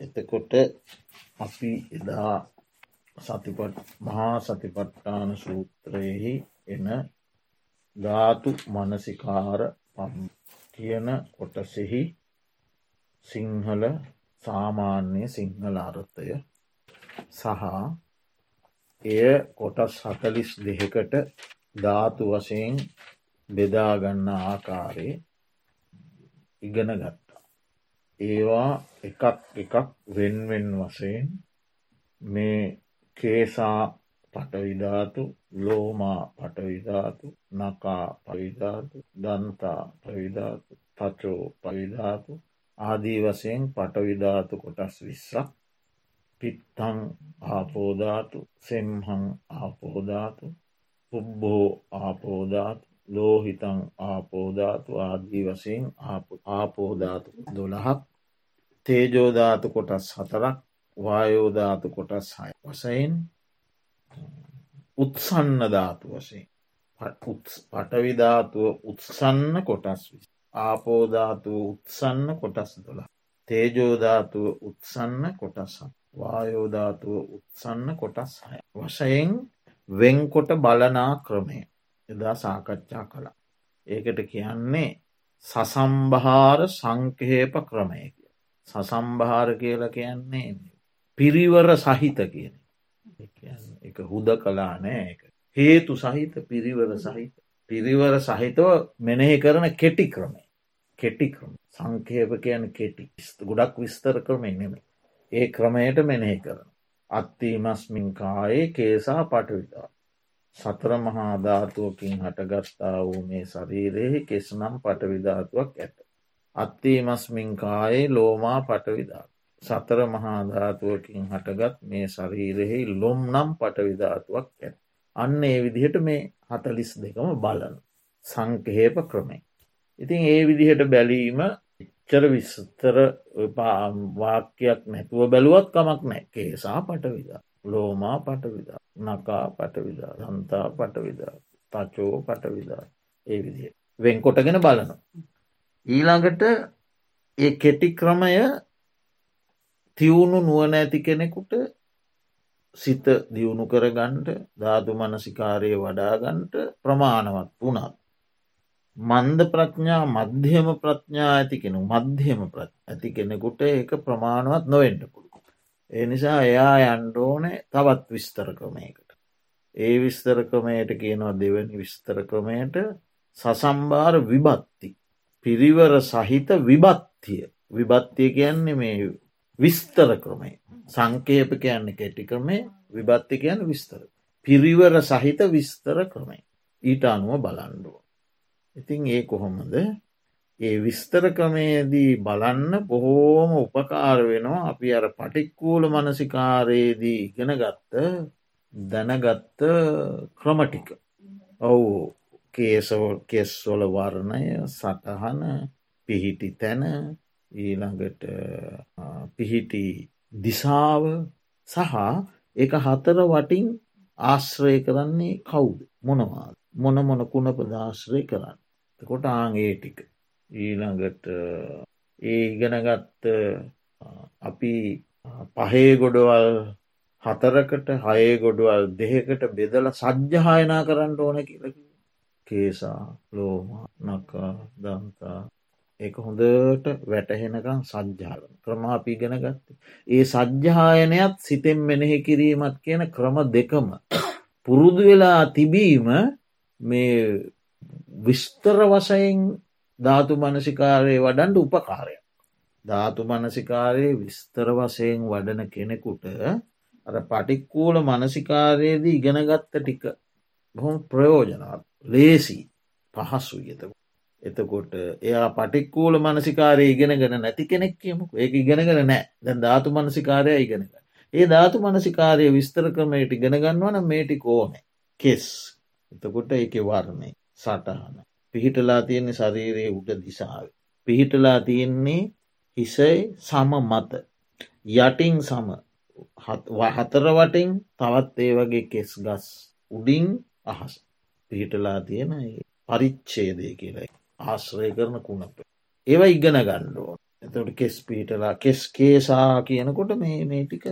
එතකොට අපි එදා සතිපට මහා සතිපට්ටාන සූත්‍රයෙහි එන ධාතු මනසිකාර පම් කියන කොටසෙහි සිංහල සාමාන්‍ය සිංහල අර්ථය සහ එය කොටස් හතලිස් දෙහකට ධාතු වශයෙන් බෙදාගන්න ආකාරය ඉගෙන ගත්තා. ඒවා එකක් එකක් වෙන්වෙන් වශයෙන් මේ කේසා පටවිධාතු ලෝමා පටවිධාතු නකා පවිධාතු දන්තා පවිධාතු තචෝ පවිධාතු ආදී වසයෙන් පටවිධාතු කොටස් විස්සක් පිත්තං ආපෝධාතු සෙම්හං ආපෝධාතු පුබ්බෝ ආපෝධාතු ලෝහිතං ආපෝධාතු ආදී වසයෙන් ආපෝධාතු දොළහක් තේජෝධාතු කොටස් හතරක් වායෝධාතු කොටස් හය වසයෙන් උත්සන්න ධාතු වශයෙන් පටවිධාතුව උත්සන්න කොටස් වි. ආපෝධාතුව උත්සන්න කොටස් දොළ. තේජෝධාතුව උත්සන්න කොටසක්. වායෝධාතුව උත්සන්න කොටස් හය. වශයෙන් වෙන්කොට බලනා ක්‍රමය එදා සාකච්ඡා කළා. ඒකට කියන්නේ සසම්භාර සංකහේප ක්‍රමය කිය. සසම්භාර කියල කියන්නේ පිරිවර සහිත කියන. එක හුද කලා නෑ එක. හේතු සහිත පිරිවර සහිත. පිරිවර සහිතව මෙනෙහි කරන කෙටි ක්‍රමේ. කෙටි ක්‍රම සංකේප කියන කෙටි ගොඩක් විස්තර ක්‍රමෙන් නෙමේ. ඒ ක්‍රමයට මෙනෙහි කරන. අත්තිීමස්මින් කායේ කේසා පටවිතා. සතර මහාධාතුවකින් හටගස්ථා වූ මේ ශරීරයෙහි කෙස්නම් පටවිධාතුවක් ඇත. අත්තිීමස්මින් කායේ ලෝමා පටවිධාතු. සතර මහාධාතුවකින් හටගත් මේ ශරීරෙහි ලොම් නම් පටවිධාතුවක් ඇ. අන්න ඒ විදිහට මේ හතලිස් දෙකම බලන සංකහේප ක්‍රමේ. ඉතින් ඒ විදිහට බැලීම එච්චර විස්තර වාක්‍යයක් නැතුව බැලුවත් කමක් නෑ කේසා පටවිදා ලෝමා පටවිදා නකා පටවිදා සන්තා පටවිදා තචෝ පටවිදා ඒ විදිහ වෙන්කොටගෙන බලන. ඊළඟට ඒ කෙටි ක්‍රමය තිවුණු නුවන ඇති කෙනෙකුට සිත දියුණු කරගන්ට ධාතු මනසිකාරය වඩාගන්ට ප්‍රමාණවත් වුණත්. මන්ද ප්‍රඥා මධ්‍යම ප්‍රඥා ඇති කෙනු මධ්‍යම ඇති කෙනෙකුට ඒක ප්‍රමාණවත් නොවෙන්ට පුළු. ඒ නිසා එයා යන්ඩෝනේ තවත් විස්තර ක්‍රමයකට. ඒ විස්තර ක්‍රමයට කියනවා දෙවැනි විස්තර ක්‍රමයට සසම්භාර විබත්ති. පිරිවර සහිත විබත්තිය විබත්තිය කියන්නේ මේ විස්තර ක්‍රමේ සංකේප කියන්න කෙටි ක්‍රමේ විභත්ති කියන විස්තර. පිරිවර සහිත විස්තර ක්‍රමේ ඊට අනුව බලන්ඩුව. ඉතින් ඒ කොහොමද? ඒ විස්තර ක්‍රමේදී බලන්න බොහෝම උපකාර වෙනවා. අපි අර පටික්කූල මනසිකාරයේදී ඉගෙන ගත්ත දැනගත්ත ක්‍රමටික. ඔවු. කේසව කෙස්වොල වර්ණය සටහන පිහිටි තැන ඊළඟට පිහිටි දිසාව සහ එක හතර වටින් ආශ්‍රය කරන්නේ කවුද? මොනවාද? මොන මොන කුණ ප්‍රදාශ්‍රය කරන්න. කොට ආගේ ටික. ඊළඟට ඒ ඉගෙනගත්ත අපි පහේ ගොඩවල් හතරකට හයේ ගොඩුවල් දෙහකට බෙදල සජ්්‍යහායනා කරන්න ඕන කියලකි කේසා ලෝම නකා දන්තා ඒක හොඳට වැටහෙනකම් සජ්්‍යාලන ක්‍රමාපී ගෙන ගත්ත. ඒ සජ්්‍යායනයත් සිතෙන් මෙනෙහි කිරීමත් කියන ක්‍රම දෙකම. පුරුදු වෙලා තිබීම මේ විස්තර වසයෙන් ධාතු මනසිකාරය වඩන්ඩ උපකාරය. ධාතු මනසිකාරයේ විස්තර වසයෙන් වඩන කෙනෙකුට අර පටික්කූල මනසිකාරයේදී ඉගෙනගත්ත ටික බොහොම ප්‍රයෝජනවත් ලේසි පහසු යතක. එතකොට එයා පටික්කූල මනසිකාරය ඉගෙනගෙන නැති කෙනෙක් කියමු ඒක ඉගෙනගෙන නෑ දැන් ධාතු මනසිකාරය ඉගෙනග. ඒ ධාතු මනසිකාරය විස්තර ක්‍රමයට ඉගෙනගන්නවන මේටි කෝනේ කෙස් එතකොට ඒක වර්ණය සටහන. පිහිටලා තියෙන්නේ ශරීරයේ උඩ දිසාාව. පිහිටලා තියෙන්නේ හිසයි සම මත යටින් සම හතර වටින් තවත් ඒ වගේ කෙස් ගස් උඩින් අහස් පිහිටලා තියෙන පරිච්චේදය කියලයි. ආශ්‍රය කරන කුණප. ඒව ඉගෙන ගණ්ඩුව. එතට කෙස් පීටලා කෙස් කේසා කියනකොට මේ මේ ටික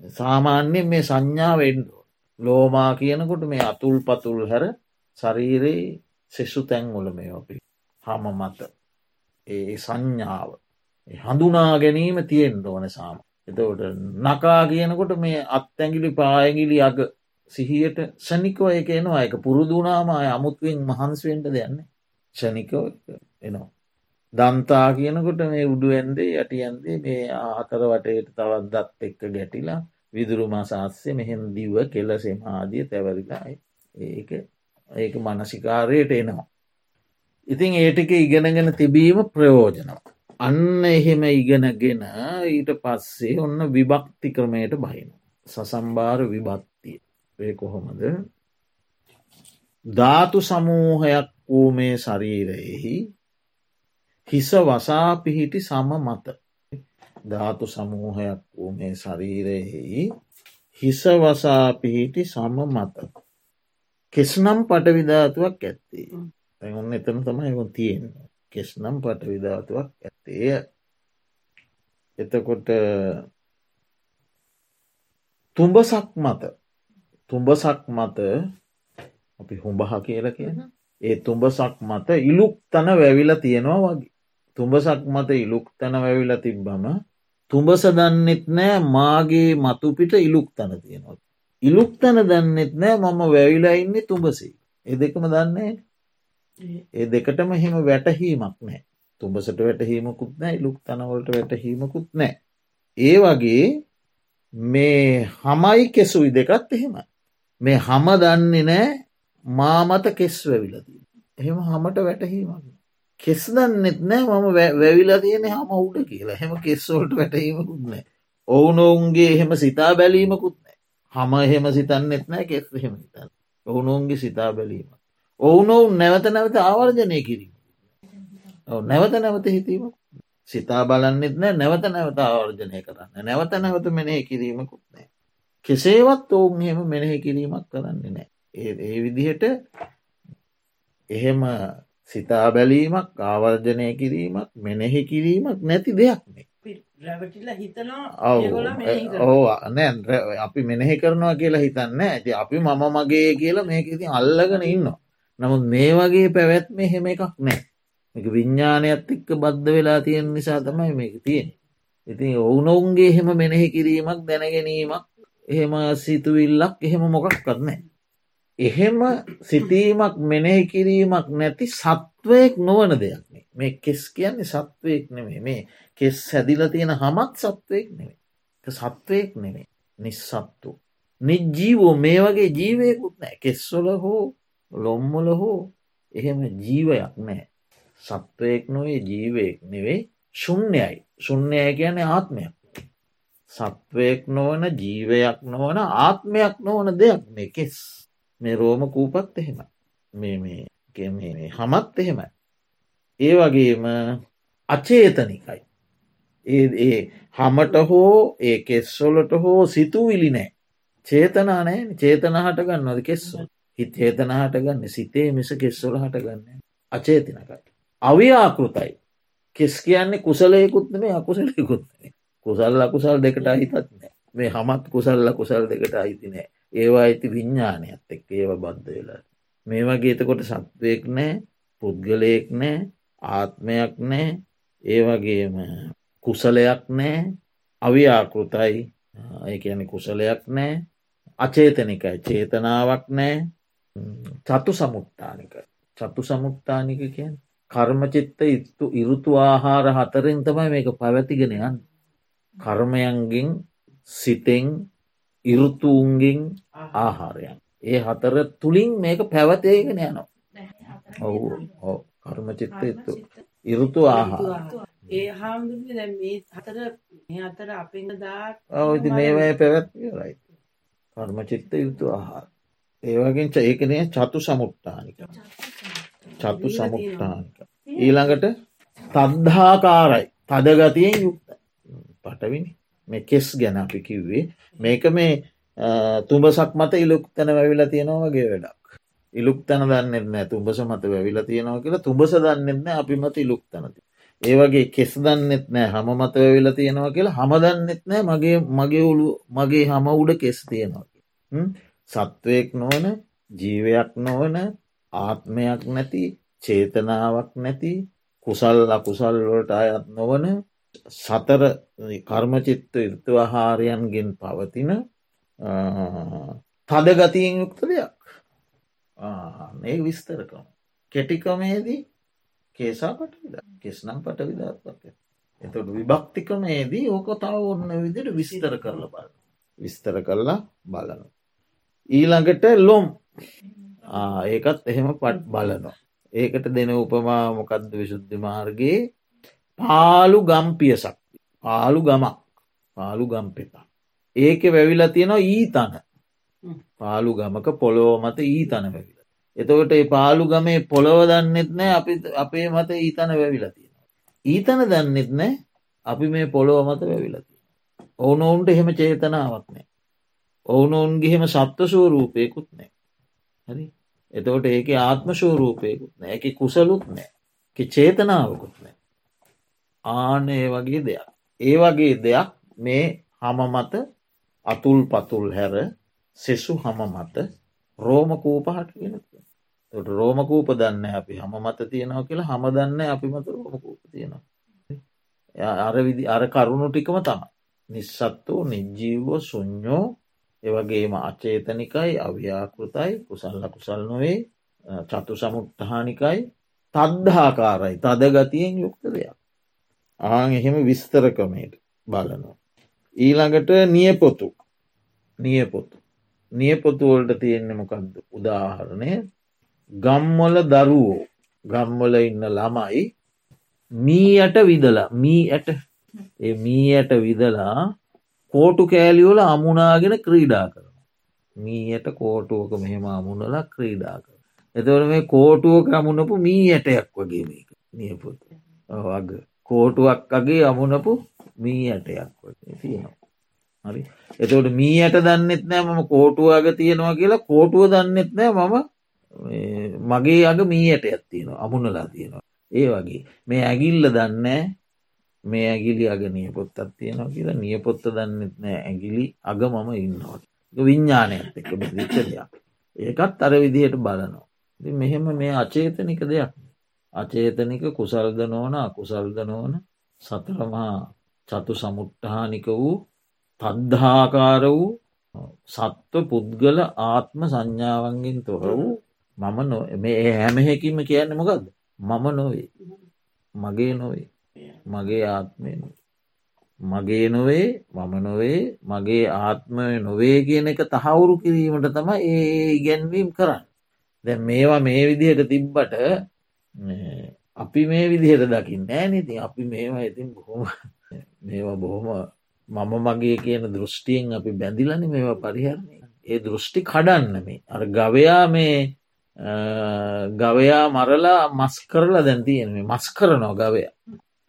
සාමාන්‍යයෙන් මේ සංඥාවෙන්ඩෝ ලෝමා කියනකොට මේ අතුල් පතුල් හැර ශරීරයේ සෙසු තැන්වල මේ අපි හම මත ඒ සංඥාව හඳුනා ගැනීම තියෙන් ඕන සාම එතවට නකා කියනකොට මේ අත්තැගිලි පායගිලි අග සිහියට ෂනිකව එක එනවා එක පුරුදුනාම අමුත්වෙන් මහන්ස්වෙන්ට දෙයන්නේ ෂනිකව එනවා දන්තා කියනකොට මේ උඩුවෙන්දේ යටියන්දේ මේ ආකර වටයට තවත් දත් එක්ක ගැටිලා විදුරු මසාස්සේ මෙහෙන් දිව කෙලසෙම ආදිය තැවරිලායි ඒක ඒක මනසිකාරයට එනවා. ඉතින් ඒටික ඉගෙනගෙන තිබීම ප්‍රයෝජනවා. අන්න එහෙම ඉගෙනගෙන ඊට පස්සේ ඔන්න විභක්ති ක්‍රමයට බහින. සසම්භාර විභත්තිය ඒ කොහොමද? ධාතු සමූහයක් වූ මේ ශරීරයෙහි හිස වසා පිහිටි සම මත. ධාතු සමූහයක් වූ මේ ශරීරයෙහි හිස වසා පිහිටි සම මත. කෙස්නම් පටවිධාතුවක් ඇත්තේ. ඔන්න එතන තමයි තියෙන කෙස්නම් පටවිධාතුවක් ඇත්තේය එතකොට තුඹසක් මත තුඹසක් මත අපි හුඹහ කියල කියන ඒ තුඹසක් මත ඉලුක් තන වැවිල තියෙනවා වගේ තුඹසක් මත ඉලුක් තැන වැවිල තිබ්බම තුඹස දන්නෙත් නෑ මාගේ මතුපිට ඉලුක් තන තියෙනවා. ඉලුක් තැන දන්නෙත් නෑ මම වැවිලා ඉන්නේ තුඹසේ. එ දෙකම දන්නේ ඒ දෙකටම හෙම වැටහීමක් නෑ තුඹසට වැටහීමකුත් නෑ ඉලුක් තනවලට වැටහීමකුත් නෑ. ඒ වගේ මේ හමයි කෙසුයි දෙකත් එහෙම. මේ හම දන්නේ නෑ මාමත කෙස් වැවිලදී. එහෙම හමට වැටහීමක්. කෙස් දන්නෙත් නෑ මම වැවිලා තියෙන හම උඩ කියලා හෙම කෙස්සෝල්ට වැටහීමකුත් නෑ. ඔවුනොවුන්ගේ එහෙම සිතා බැලීමකුත් නෑ හම එහෙම සිතන්නෙත් නෑ කෙස් එහෙම හිතන්න. ඔවුනොවුන්ගේ සිතා බැලීම. ඔවුනොවුන් නැවත නැවත ආවර්ජනය කිරීම. නැවත නැවත හිතීම සිතා බලන්නෙත් නෑ නැවත නැවත ආවර්ජනය කරන්න නැවත නැවත මෙනෙහි කිරීමකුත් නෑ. කෙසේවත් ඔවුන් එහෙම මෙනෙහි කිරීමක් කරන්නේ නෑ. ඒ විදිහට එහෙම සිතා බැලීමක් ආවර්ජනය කිරීමක් මෙනෙහි කිරීමක් නැති දෙයක් මේ. ඕ නෑ අපි මෙනෙහි කරනවා කියලා හිතන්න ඇති අපි මම මගේ කියලා මේක ඉතින් අල්ලගෙන ඉන්නවා. නමුත් මේ වගේ පැවැත්ම හෙම එකක් නෑ. එක විඤ්ඥානයත් එක්ක බද්ධ වෙලා තියෙන නිසා තමයි මේක තියෙන. ඉතින් ඔවුනොවුන්ගේ එහෙම මෙනෙහි කිරීමක් දැනගැනීමක් එහෙම සිතුවිල්ලක් එහෙම මොකක් කරනෑ. එහෙම සිතීමක් මෙනෙහි කිරීමක් නැති සත්වයෙක් නොවන දෙයක් මේ කෙස් කියන්නේ සත්වයෙක් නෙමේ මේ කෙස් හැදිල තියෙන හමත් සත්වයෙක් නෙවේ සත්වයෙක් නෙවේ නිස්සත්තු. නිජ්ජීවෝ මේ වගේ ජීවයකුත් නෑ කෙස්වල හෝ ලොම්මොල හෝ එහෙම ජීවයක් නෑ සත්වයෙක් නොවේ ජීවයෙක් නෙවේ ශුන්්‍යයයි ශුන්්‍යය කියන ආත්මයක්. සත්වයෙක් නොවන ජීවයක් නොවන ආත්මයක් නොවන දෙයක් මේ කෙස් මේ රෝම කූපත් එහෙම මේ මේ හමත් එහෙමයි. ඒ වගේම අචේතනිකයි. ඒ ඒ හමට හෝ ඒ කෙස්සොලට හෝ සිතුවිලි නෑ. චේතනා නෑ චේතන හට ගන්නවද කෙස්සොල් හිත් චේතන හට ගන්න සිතේ මිස කෙස්සොල හට ගන්න අචේතිනකයි. අව්‍යාකෘතයි කෙස් කියන්නේ කුසලයකුත්න මේ අකුසලයකුත්නේ කුසල් අකුසල් දෙකට අහිතත් නෑ. මේ හමත් කුසල්ල කුසල් දෙකට අයිති නෑ. ඒවා ඇති විඤ්ඥානයත් එක් ඒව බද්ධ වෙලා. මේ වගේ එතකොට සත්වයෙක් නෑ පුද්ගලයෙක් නෑ ආත්මයක් නෑ. ඒ වගේම කුසලයක් නෑ අවියාකෘතයි. ඒ කියන කුසලයක් නෑ අචේතනිකයි චේතනාවක් නෑ. චතු සමුත්තානික. චතු සමුත්තානික කියෙන් කර්මචිත්ත ඉත්තු ඉරුතු ආහාර හතරෙන් තමයි මේක පැවැතිගෙන යන් කර්මයන්ගෙන් සිතෙන් ඉරුතුූන්ගෙන් ආහාරයන්. ඒ හතර තුළින් මේක පැවතේගෙන යනවා. ඔවු ඕ කර්මචිත්ත එත්තු. ඉරුතු ආහාර. ඒ හාමුදුරනේ දැන් මේ හතර හතර අපෙන් දා ඔව් ඉතින් මේවයි පැවැත්විරයි. කර්මචිත්ත යුතු ආහාර. ඒවගෙන් ඒකනේ චතු සමුට්ටානික. චතු සමුට්ටානික. ඊළඟට තද්ධාකාරයි තදගතියෙන් යුක්ත පටවිනි. මේ කෙස් ගැන අපි කිව්වේ. මේක මේ තුඹසක් මත ඉලුක් තැන වැවිලා තියෙනවාගේ වැඩක්. ඉලුක් තැන දන්නෙත් නෑ තුඹස මත වැවිලා තියෙනවා කියලා තුඹස දන්නෙත්න අපි මත ඉලුක් තැනති ඒවගේ කෙස් දන්නෙත් නෑ හම මත වෙල තියෙනවා කියලා හම දන්නෙත් නෑ මගේ මගේ ඔලු මගේ හම උඩ කෙස් තියෙනවා සත්වයෙක් නොවන ජීවයක් නොවන ආත්මයක් නැති චේතනාවක් නැති කුසල් අකුසල්වලට අයත් නොවන සතර කර්මචිත්ත ඉර්තවහාරයන්ගෙන් පවතින තද ගතියෙන් යුක්ත දෙයක්. ඒ විස්තරකම. කෙටිකමේදී කේසා පට විද කෙස්නම් පට විධාත්පක එතට විභක්තිකමේදී ඕක තව ඔන්න විදිට විස්තර කරල බල විස්තර කරලා බලන ඊළඟට ලොම්. ඒකත් එහෙම පට් බලනවා. ඒකට දෙන උපමා මොකක්ද විශුද්ධි මාර්ගයේ? පාලු ගම්පියසක් පාලු ගමක්. පාලු ගම්පෙතා ඒක වැවිලා තියෙනවා ඊතන. පාලු ගමක පොළොව මත ඊතන වැවිල. එතකොට ඒ පාලු ගමේ පොළොව දන්නෙත් නෑ අපි අපේ මත ඊතන වැවිලා තියෙනවා. ඊතන දන්නෙත් නෑ අපි මේ පොළොව මත වැවිලති ඕනොවුන්ට එහෙම චේතනාවක් නෑ. ඔවුනොවුන්ගේහෙම සත්ව සූරූපයකුත් නෑ. හරි? එතවට ඒක ආත්ම ශෝරූපයකුත් නෑ. එක කුසලුත් නෑ. චේතනාවකුත් නෑ ආනේ වගේ දෙයක්. ඒ වගේ දෙයක් මේ හම මත අතුල් පතුල් හැර සෙසු හම මත රෝමකූප හටගෙන ට රෝමකූප දන්න අපි. හම මත තියෙනවා කියලා හම දන්න අපි මත රෝමකූප තියෙනවා. අර විදි අර කරුණු ටිකම තම නිස්සත්වෝ නිජ්ජීවෝ සුඥෝ එවගේම අචේතනිකයි අව්‍යාකෘතයි කුසල්ල කුසල් නොවේ චතු සමුට්ටහානිකයි තද්දාකාරයි තද ගතියෙන් යුක්ත දෙයක්. ආං එහෙම විස්තරකමයට බලනවා. ඊළඟට නියපොතු. නියපොතු. නියපොතුවලට තියෙන්නේ මොකක්ද උදාහරණය. ගම්මොල දරුවෝ. ගම්මොල ඉන්න ළමයි මී ඇට විදලා මී ඇට මී ඇට විදලා කෝටු කෑලිවල අමුණාගෙන ක්‍රීඩා කරන. මීයට කෝටුවක මෙහෙම අමුණලා ක්‍රීඩා කර. එතවල මේ කෝටුවක අමුණපු මී ඇටයක් වගේ මේක. නියපුත්. වග කෝටුවක් අගේ අමුණපු මී ඇටයක් වගේ තියෙනවා. හරි? එතවට මී ඇයට දන්නෙත් නෑ මම කෝටුවාග තියෙනවා කියලා. කෝටුව දන්නෙත් නෑ මම මගේ අග මී ඇයට ඇත්තියෙනවා අමුණලා තියෙනවා. ඒ වගේ. මේ ඇගිල්ල දන්නෑ මේ ඇගිලි අග නියපොත්තත් තියෙනවා කියලා. නියපොත්ත දන්නෙත් නෑ. ඇගිලි අග මම ඉන්නවට විඤ්ඥානයත් එක දිච්ච දෙයක්. ඒකත් අර විදියට බලනවා. මෙහෙම මේ අචේතනික දෙයක් අචේතනික කුසල්ද නෝන අකුසල්ද නෝන සතරමහා චතු සමුට්ටහානික වූ තද්ධාකාර වූ සත්ව පුද්ගල ආත්ම සංඥාවන්ගෙන් තොර වූ මම නො මේ හැමහෙකිම කියන්න මොකක්ද මම නොවේ. මගේ නොවේ. මගේ ආත්මය මගේ නොවේ මම නොවේ මගේ ආත්මය නොවේ කියන එක තහවුරු කිරීමට තම ඒ ඉගැන්වීම් කරන්න. දැ මේවා මේ විදිහට තිබ්බට අපි මේ විදිහට දකිින් නෑනති අපි මේවා ඉතින් බොහොම මේවා බොහොම මම මගේ කියන දෘෂ්ටියෙන් අපි බැඳිලන මේවා පරිහරණය. ඒ දෘෂ්ටි කඩන්න මේ. අර ගවයා මේ ගවයා මරලා මස් කරලා දැන් තියෙන මේ මස් කරනවා ගවයා.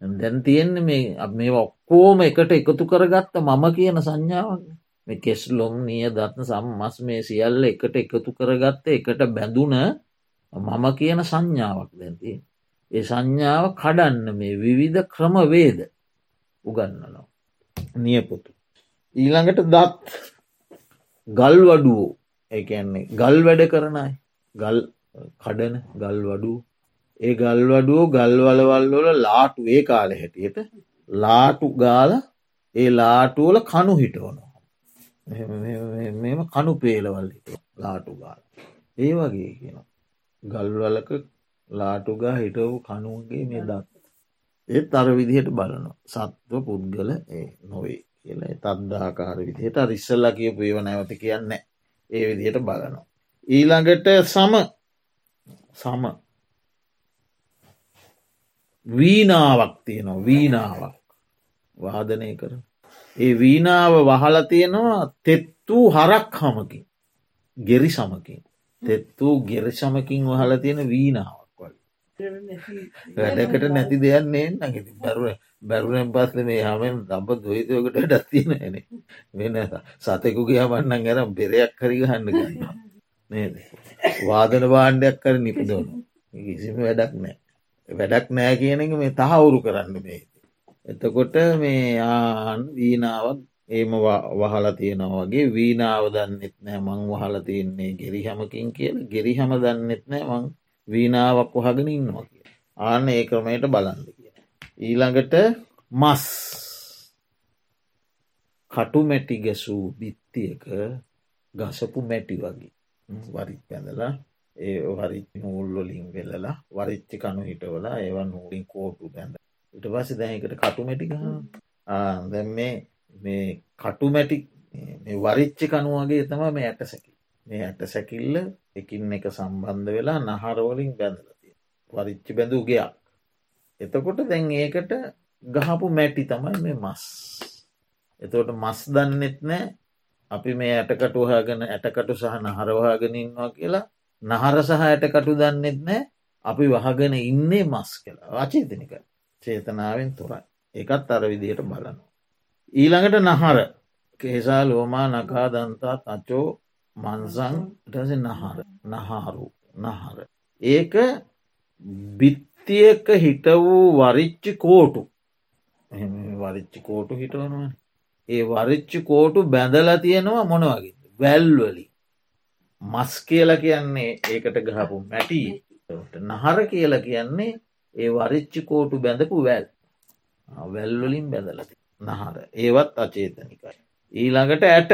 දැන් තියෙන්නේ මේ මේ ඔක්කෝම එකට එකතු කරගත්ත මම කියන සංඥාවක් මේ කෙස්ලොම් නිය දත්න සම්මස් මේ සියල්ල එකට එකතු කරගත්ත එකට බැඳුන මම කියන සංඥාවක් දැන්තිය. ඒ සංඥාව කඩන්න මේ විවිධ ක්‍රමවේද උගන්නනවා. නියපොතු. ඊළඟට දත් ගල් වඩුවෝ එකන්නේ ගල් වැඩ කරනයි ගල් කඩන ගල් වඩුව ඒ ගල්වඩුවෝ ගල්වලවල්වල ලාටු ඒ කාල හැටියට ලාටු ගාල ඒ ලාටුවල කණු හිටවනවා. මෙම කණු පේලවල් හිට ලාටු ගාල. ඒ වගේ කියන. ගල්වලක ලාටුගා හිටවු කනුවගේ මේ දත්. ඒත් අර විදිහට බලනවා. සත්ව පුද්ගල නොවේ කියලා. තද්දාකාර විදිහයට රිස්සල්ලා කියපු ඒව නැවති කියන්න ඒ විදිහට බලනවා. ඊළඟට සම. සම. වීනාවක් තියෙනවා. වීනාවක් වාදනය කර. ඒ වීනාව වහල තියෙනවා තෙත් වූ හරක් හමකින්. ගෙරි සමකින්. තෙත් වූ ගෙරි සමකින් වහල තියෙන වීනාවක් වගේ. වැඩකට නැති දෙයන්නේ නගති බැරුව බැරුවෙන් පස්ස මේ හමෙන් දම්ප දොයිතයකට ඩත්තින එන වෙන සතෙකුගේ හමන්නන් ගැන බෙරයක් කරිගහන්න ගන්න නේද? වාදන බාණ්ඩයක් කර නිපදවන. කිසිම වැඩක් නෑ වැඩක් නෑ කියන එක මේ තහවුරු කරන්න මේ. එතකොට මේ ආන් වීනාවක් ඒම වහලා තියෙනවා වගේ වීනාව දන්නෙත් නෑ මං වහල තියන්නේ ගෙරිහමකින් කියල. ගෙරිහම දන්නෙත් නෑ මං වීනාවක් වහගෙන ඉන්නවා කිය. ආන්න ඒ ක්‍රමයට බලන්න කිය. ඊළඟට මස්. කටු මැටි ගැසූ බිත්තියක ගසපු මැටි වගේ. වරිත් පැඳලා ඒ හරි නූල්ලොලින් වෙල්ලලා වරිච්චි කනු හිටවලා ඒවන් නූලින් කෝටු බැඳ ඉට පස්සේ දැනකට කටු මැටික දැ මේ මේ කටු මැටි වරිච්චි කනුවගේ තම මේ ඇට සැකි මේ ඇට සැකිල්ල එකින් එක සම්බන්ධ වෙලා නහරවලින් බැඳලතිය වරිච්චි බැඳූ ගයක්. එතකොට දැන් ඒකට ගහපු මැටි තමයි මේ මස්. එතකොට මස් දන්නෙත් නෑ. අපි මේ ඇටකටු හාගෙන ඇටකටු සහ නහරවාගෙනන්නවා කියලා නහර සහ ඇටකටු දන්නෙත් නෑ. අපි වහගෙන ඉන්නේ මස් කියලා. අචේතනික චේතනාවෙන් තොරයි. එකත් අර විදියට බලනවා. ඊළඟට නහර. කේසා ලෝමා නකා දන්තා තචෝ මන්සං ටස නහර. නහාරු නහර. ඒක බිත්තියක හිට වූ වරිච්චි කෝටු. වරිච්චි කෝටු හිටවනවා ඒ වරිච්චි කෝටු බැඳලා තියෙනවා මොනවගේ වැල්වලි මස් කියල කියන්නේ ඒකට ගහපු මැටි. නහර කියල කියන්නේ ඒ වරිච්චි කෝටු බැඳපු වැල්. වැල්වලින් බැඳලති නහර. ඒවත් අචේතනිකයි. ඊළඟට ඇට.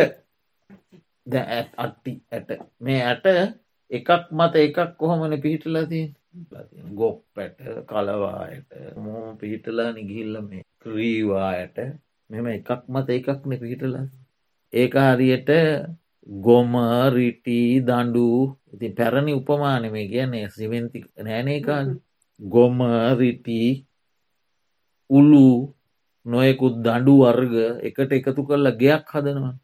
අට්ටි ඇට. මේ ඇට එකක් මත එකක් කොහොමන පිහිටලතින් ගොප් පැට කලවායට මෝ පිහිටලා නිගිල්ල මේ ක්‍රීවායට මෙම එකක් මත එකක්න පිහිටලා. ඒක හරියට ගොම රිටි දඩු ඉති පැරණි උපමානම කියන්නේ. සිවෙන්ති නෑනේකාල් ගොම රිටි උළු නොයෙකුත් දඩු වර්ග එකට එකතු කරලා ගයක් හදනවා.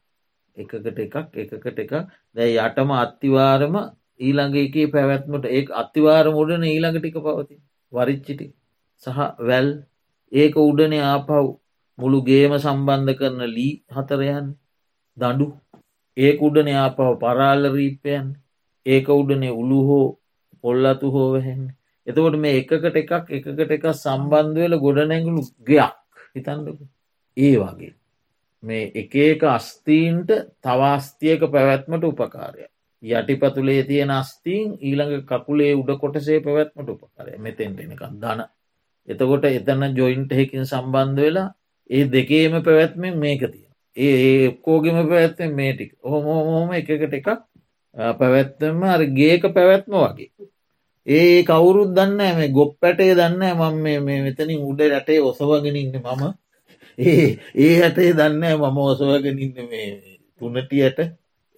එකකට එකක් එකකට එක දැ යටම අත්තිවාරම ඊළඟ එකේ පැවැත්මට ඒ අත්තිවාර උඩන ඊළඟ ටික පවති වරිච්චිටි සහ වැල්. ඒක උඩනේ ආපව් මුළු ගේම සම්බන්ධ කරන ලී හතරයන් දඩු ඒක උඩනේ ආපව පරාල්ල රීපයන් ඒක උඩනේ උළු හෝ පොල්ලතු හෝ වැහෙන් එතකොට මේ එකකට එකක් එකකට එක සම්බන්ධවෙල ගොඩනැගුණු ගයක්. හිතන්නක. ඒ වගේ. මේ එක එක අස්තීන්ට තවාස්තියක පැවැත්මට උපකාරය යටිපතුලේ තියෙන අස්තීන් ඊළඟ කකුලේ උඩ කොටසේ පැවැත්මට උපකාරය මෙතෙන්ට එනකක් දන එතකොට එතන ජොයින්ට හෙකින් සම්බන්ධ වෙලා ඒ දෙකේම පැවැත්මෙන් මේක තියෙන ඒ එක්කෝගෙම පැවැත්තෙන් මේටික හොම හෝම එකකට එකක් පැවැත්තම අර ගේක පැවැත්ම වගේ. ඒ කවුරුත් දන්න මේ ගොප් පැටේ දන්න මම මේ මෙතනින් උඩ රටේ ඔසවගෙනඉන්න මම. ඒ ඒ හටේ දන්න මම ඔසවගෙනඉන්න මේ තුනටියට.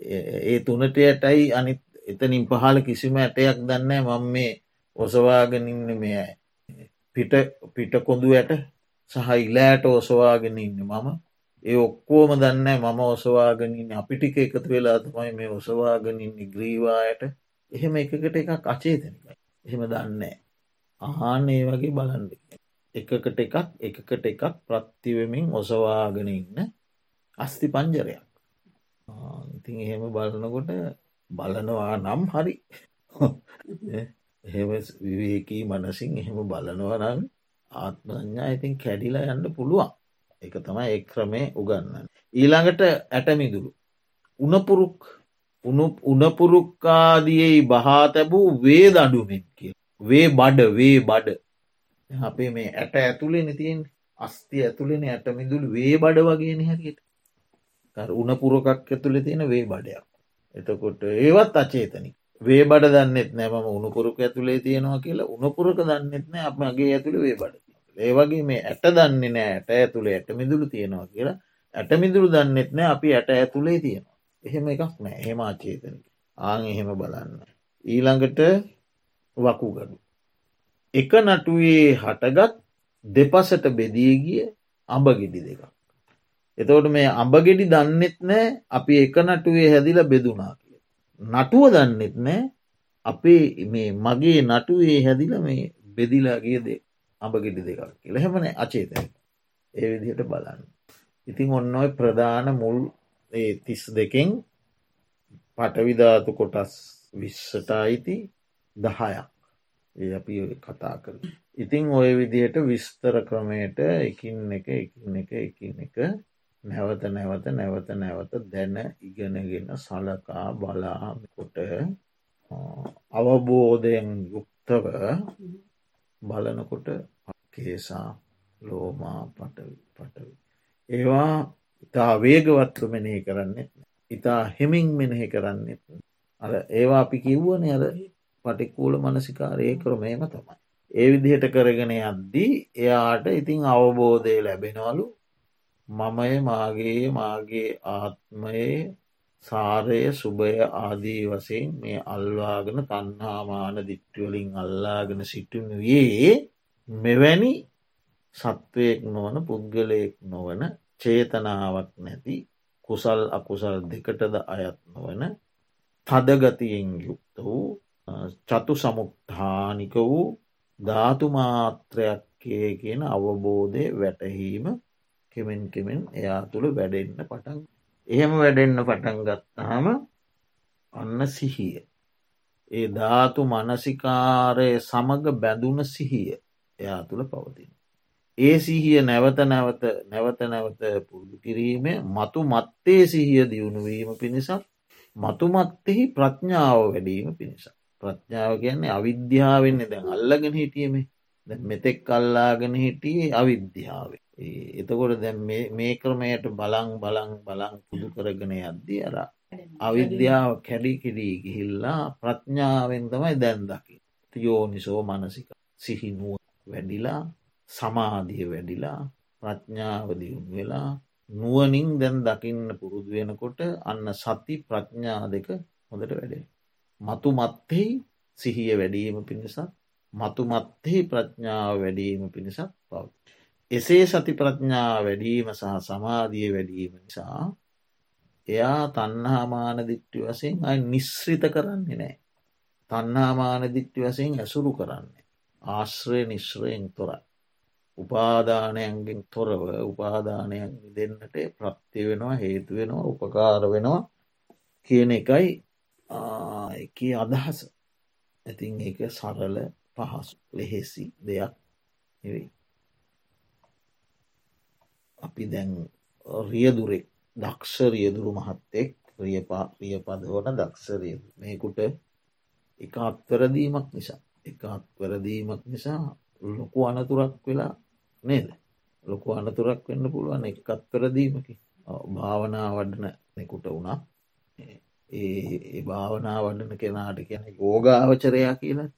ඒ තුනටයටයි අනිත් එතනින් පහල කිසිම ඇටයක් දන්න මම මේ ඔසවාගෙනඉන්න මේ පිට පිට කොඳු ඇට සහ ඉලෑට ඔසවාගෙන ඉන්න මම. ඒ ඔක්කෝම දන්න මම ඔසවාගෙනන්න අපිටික එකතු වෙලා තමයි මේ ඔසවාගෙනන්න ග්‍රීවායට එහෙම එකකට එකක් අචේතනකයි. එහෙම දන්නේ අහාන ඒ වගේ බලන්ඩ එකකට එකක් එකකට එකක් ප්‍රත්තිවමින් ඔසවාගෙන ඉන්න අස්ති පංජරයක්. ඉතින් එහෙම බලනකොට බලනවා නම් හරි. එහෙම විවේකී මනසින් එහෙම බලනවා නම් ආත්මඥා ඉතින් කැඩිලා යන්න පුළුවන්. එක තමයි එක් ක්‍රමය උගන්න. ඊළඟට ඇටමිදුළු. උනපුරුක් උනපුරුක්කාදියයි බහා තැබූ වේ දඩුමෙන් කිය. වේ බඩ වේ බඩ අපේ මේ ඇට ඇතුළේ නතියෙන් අස්ති ඇතුළෙන ඇටමිදුළු වේ බඩ වගේ හැකිට උනපුරකක් ඇතුළෙ තියෙන වේ බඩයක්. එතකොට ඒවත් අචේතනික. වේ බඩ දන්නෙත් නෑම උනුපුරක ඇතුළේ තියෙනවා කියලා උනපුරක දන්නෙත් නෑ අපගේ ඇතුළ වේ බඩ. ඒවගේ මේ ඇට දන්නේ නෑ ඇට ඇතුළේ ඇට මිදුළු තියෙනවා කියලා ඇට මිදුළු දන්නෙත් නෑ අපි ඇට ඇතුළේ තියෙනවා. එහෙම එකක් නෑ හෙම ආචේතනක ආං එහෙම බලන්න. ඊළඟට වකුගඩු. එක නටුවේ හටගත් දෙපසට බෙදියගිය අඹගෙඩි දෙකක්. එතවට මේ අඹගෙඩි දන්නෙත් නෑ අපි එක නටුවේ හැදිල බෙදුනා කිය. නටුව දන්නෙත් නෑ අපේ මේ මගේ නටුවේ හැදිල මේ බෙදිලාගේ දෙ අඹගෙඩි දෙකක් කියල හෙමන අචේතන ඒ විදිහට බලන්න. ඉතින් ඔන්න ඔය ප්‍රධාන මුල් ඒ තිස් දෙකෙන් පටවිධාතු කොටස් විශ්සට අයිති දහයක් ඒ අපි කතා කර. ඉතිං ඔය විදියට විස්තර ක්‍රමයට එකින් එක එකින් එක එකින් එක නැවත නැවත නැවත නැවත දැන ඉගෙනගෙන සලකා බලාකොට අවබෝධයෙන් යුක්තව බලනකොට කේසා ලෝමා පටවි පටවි. ඒවා ඉතා වේගවත්ව මෙනෙහි කරන්නෙත් ඉතා හෙමින් මෙනෙහි කරන්නෙත් අර ඒවා අපි කිව්වන අර පටික්කූල මනසිකාරය ක්‍රමේම තමයි. ඒ විදිහට කරගෙන යද්දී එයාට ඉතිං අවබෝධය ලැබෙනවලු. මමය මාගේ මාගේ ආත්මයේ සාරය සුභය ආදී වසයෙන් මේ අල්වාගෙන තන්හාමාන දිට්ටුවලින් අල්ලාගෙන සිටිනුයේ මෙවැනි සත්වයෙක් නොවන පුද්ගලයෙක් නොවන චේතනාවක් නැති කුසල් අකුසල් දෙකටද අයත් නොවන තදගතියෙන් යුක්ත වූ චතු සමුක්ධානික වූ ධාතුමාත්‍රයක්කේ කියන අවබෝධය වැටහීම කෙමෙන් කෙමෙන් එයා තුළ වැඩෙන්න්න පටන් එහෙම වැඩෙන්න්න පටන් ගත්තාම අන්න සිහිය. ඒ ධාතු මනසිකාරය සමඟ බැඳුන සිහිය එයා තුළ පවතින. ඒ සිහිය නැවත නැවත නැවත නැවත පුරුදු කිරීමේ මතු මත්තේ සිහිය දියුණුවීම පිණිසක් මතුමත්තෙහි ප්‍රඥාව වැඩීම පිණිසක්. ප්‍රඥාව කියන්නේ අවිද්‍යාවෙන්නේ දැන් අල්ලගෙන හිටියමේ මෙතෙක් කල්ලාගෙන හිටියේ අවිද්‍යාවේ. එතකොට දැ මේ ක්‍රමයට බලං බලං බලං පුදු කරගෙන යද්දී අර අවිද්‍යාව කැඩි කිඩී ගිහිල්ලා ප්‍රඥාවෙන් තමයි දැන්දකි. යෝනිසෝ මනසික සිහිනුව වැඩිලා සමාධිය වැඩිලා ප්‍රඥාවදියුන් වෙලා නුවනින් දැන් දකින්න පුරුදු වෙනකොට අන්න සති ප්‍රඥා දෙක හොඳට වැඩේ. මතු මත්තෙහි සිහිය වැඩීම පිණිසක් මතු මත්තෙහි ප්‍රඥාව වැඩීම පිණිසක් පව්. එසේ සති ප්‍රඥා වැඩීම සහ සමාධිය වැඩීම නිසා එයා තන්හාමාන දිට්ටි වසයෙන් අයි නිශ්‍රිත කරන්නේ නෑ. තන්හාමාන දිට්ටි වසයෙන් ඇසුරු කරන්නේ. ආශ්‍රය නිශ්‍රයෙන් තොරයි. උපාදානයන්ගෙන් තොරව උපාදානයන් දෙන්නට ප්‍රත්ති වෙනවා හේතු වෙනවා උපකාර වෙනවා කියන එකයි එක අදහස ඇතින් ඒක සරල පහසු ලෙහෙසි දෙයක් නෙවෙයි. අපි දැන් රියදුරෙක් දක්ෂ රියදුරු මහත්තෙක් රියපා රිය පදවන දක්ෂරිය මේකුට එක අත්වරදීමක් නිසා එක අත්වරදීමක් නිසා ලොකු අනතුරක් වෙලා නේද? ලොකු අනතුරක් වෙන්න පුළුවන් එක අත්වරදීමකි භාවනා වඩන නෙකුට වුණා. ඒ භාවනා වඩන කෙනාට කියන යෝගාවචරයා කියලා.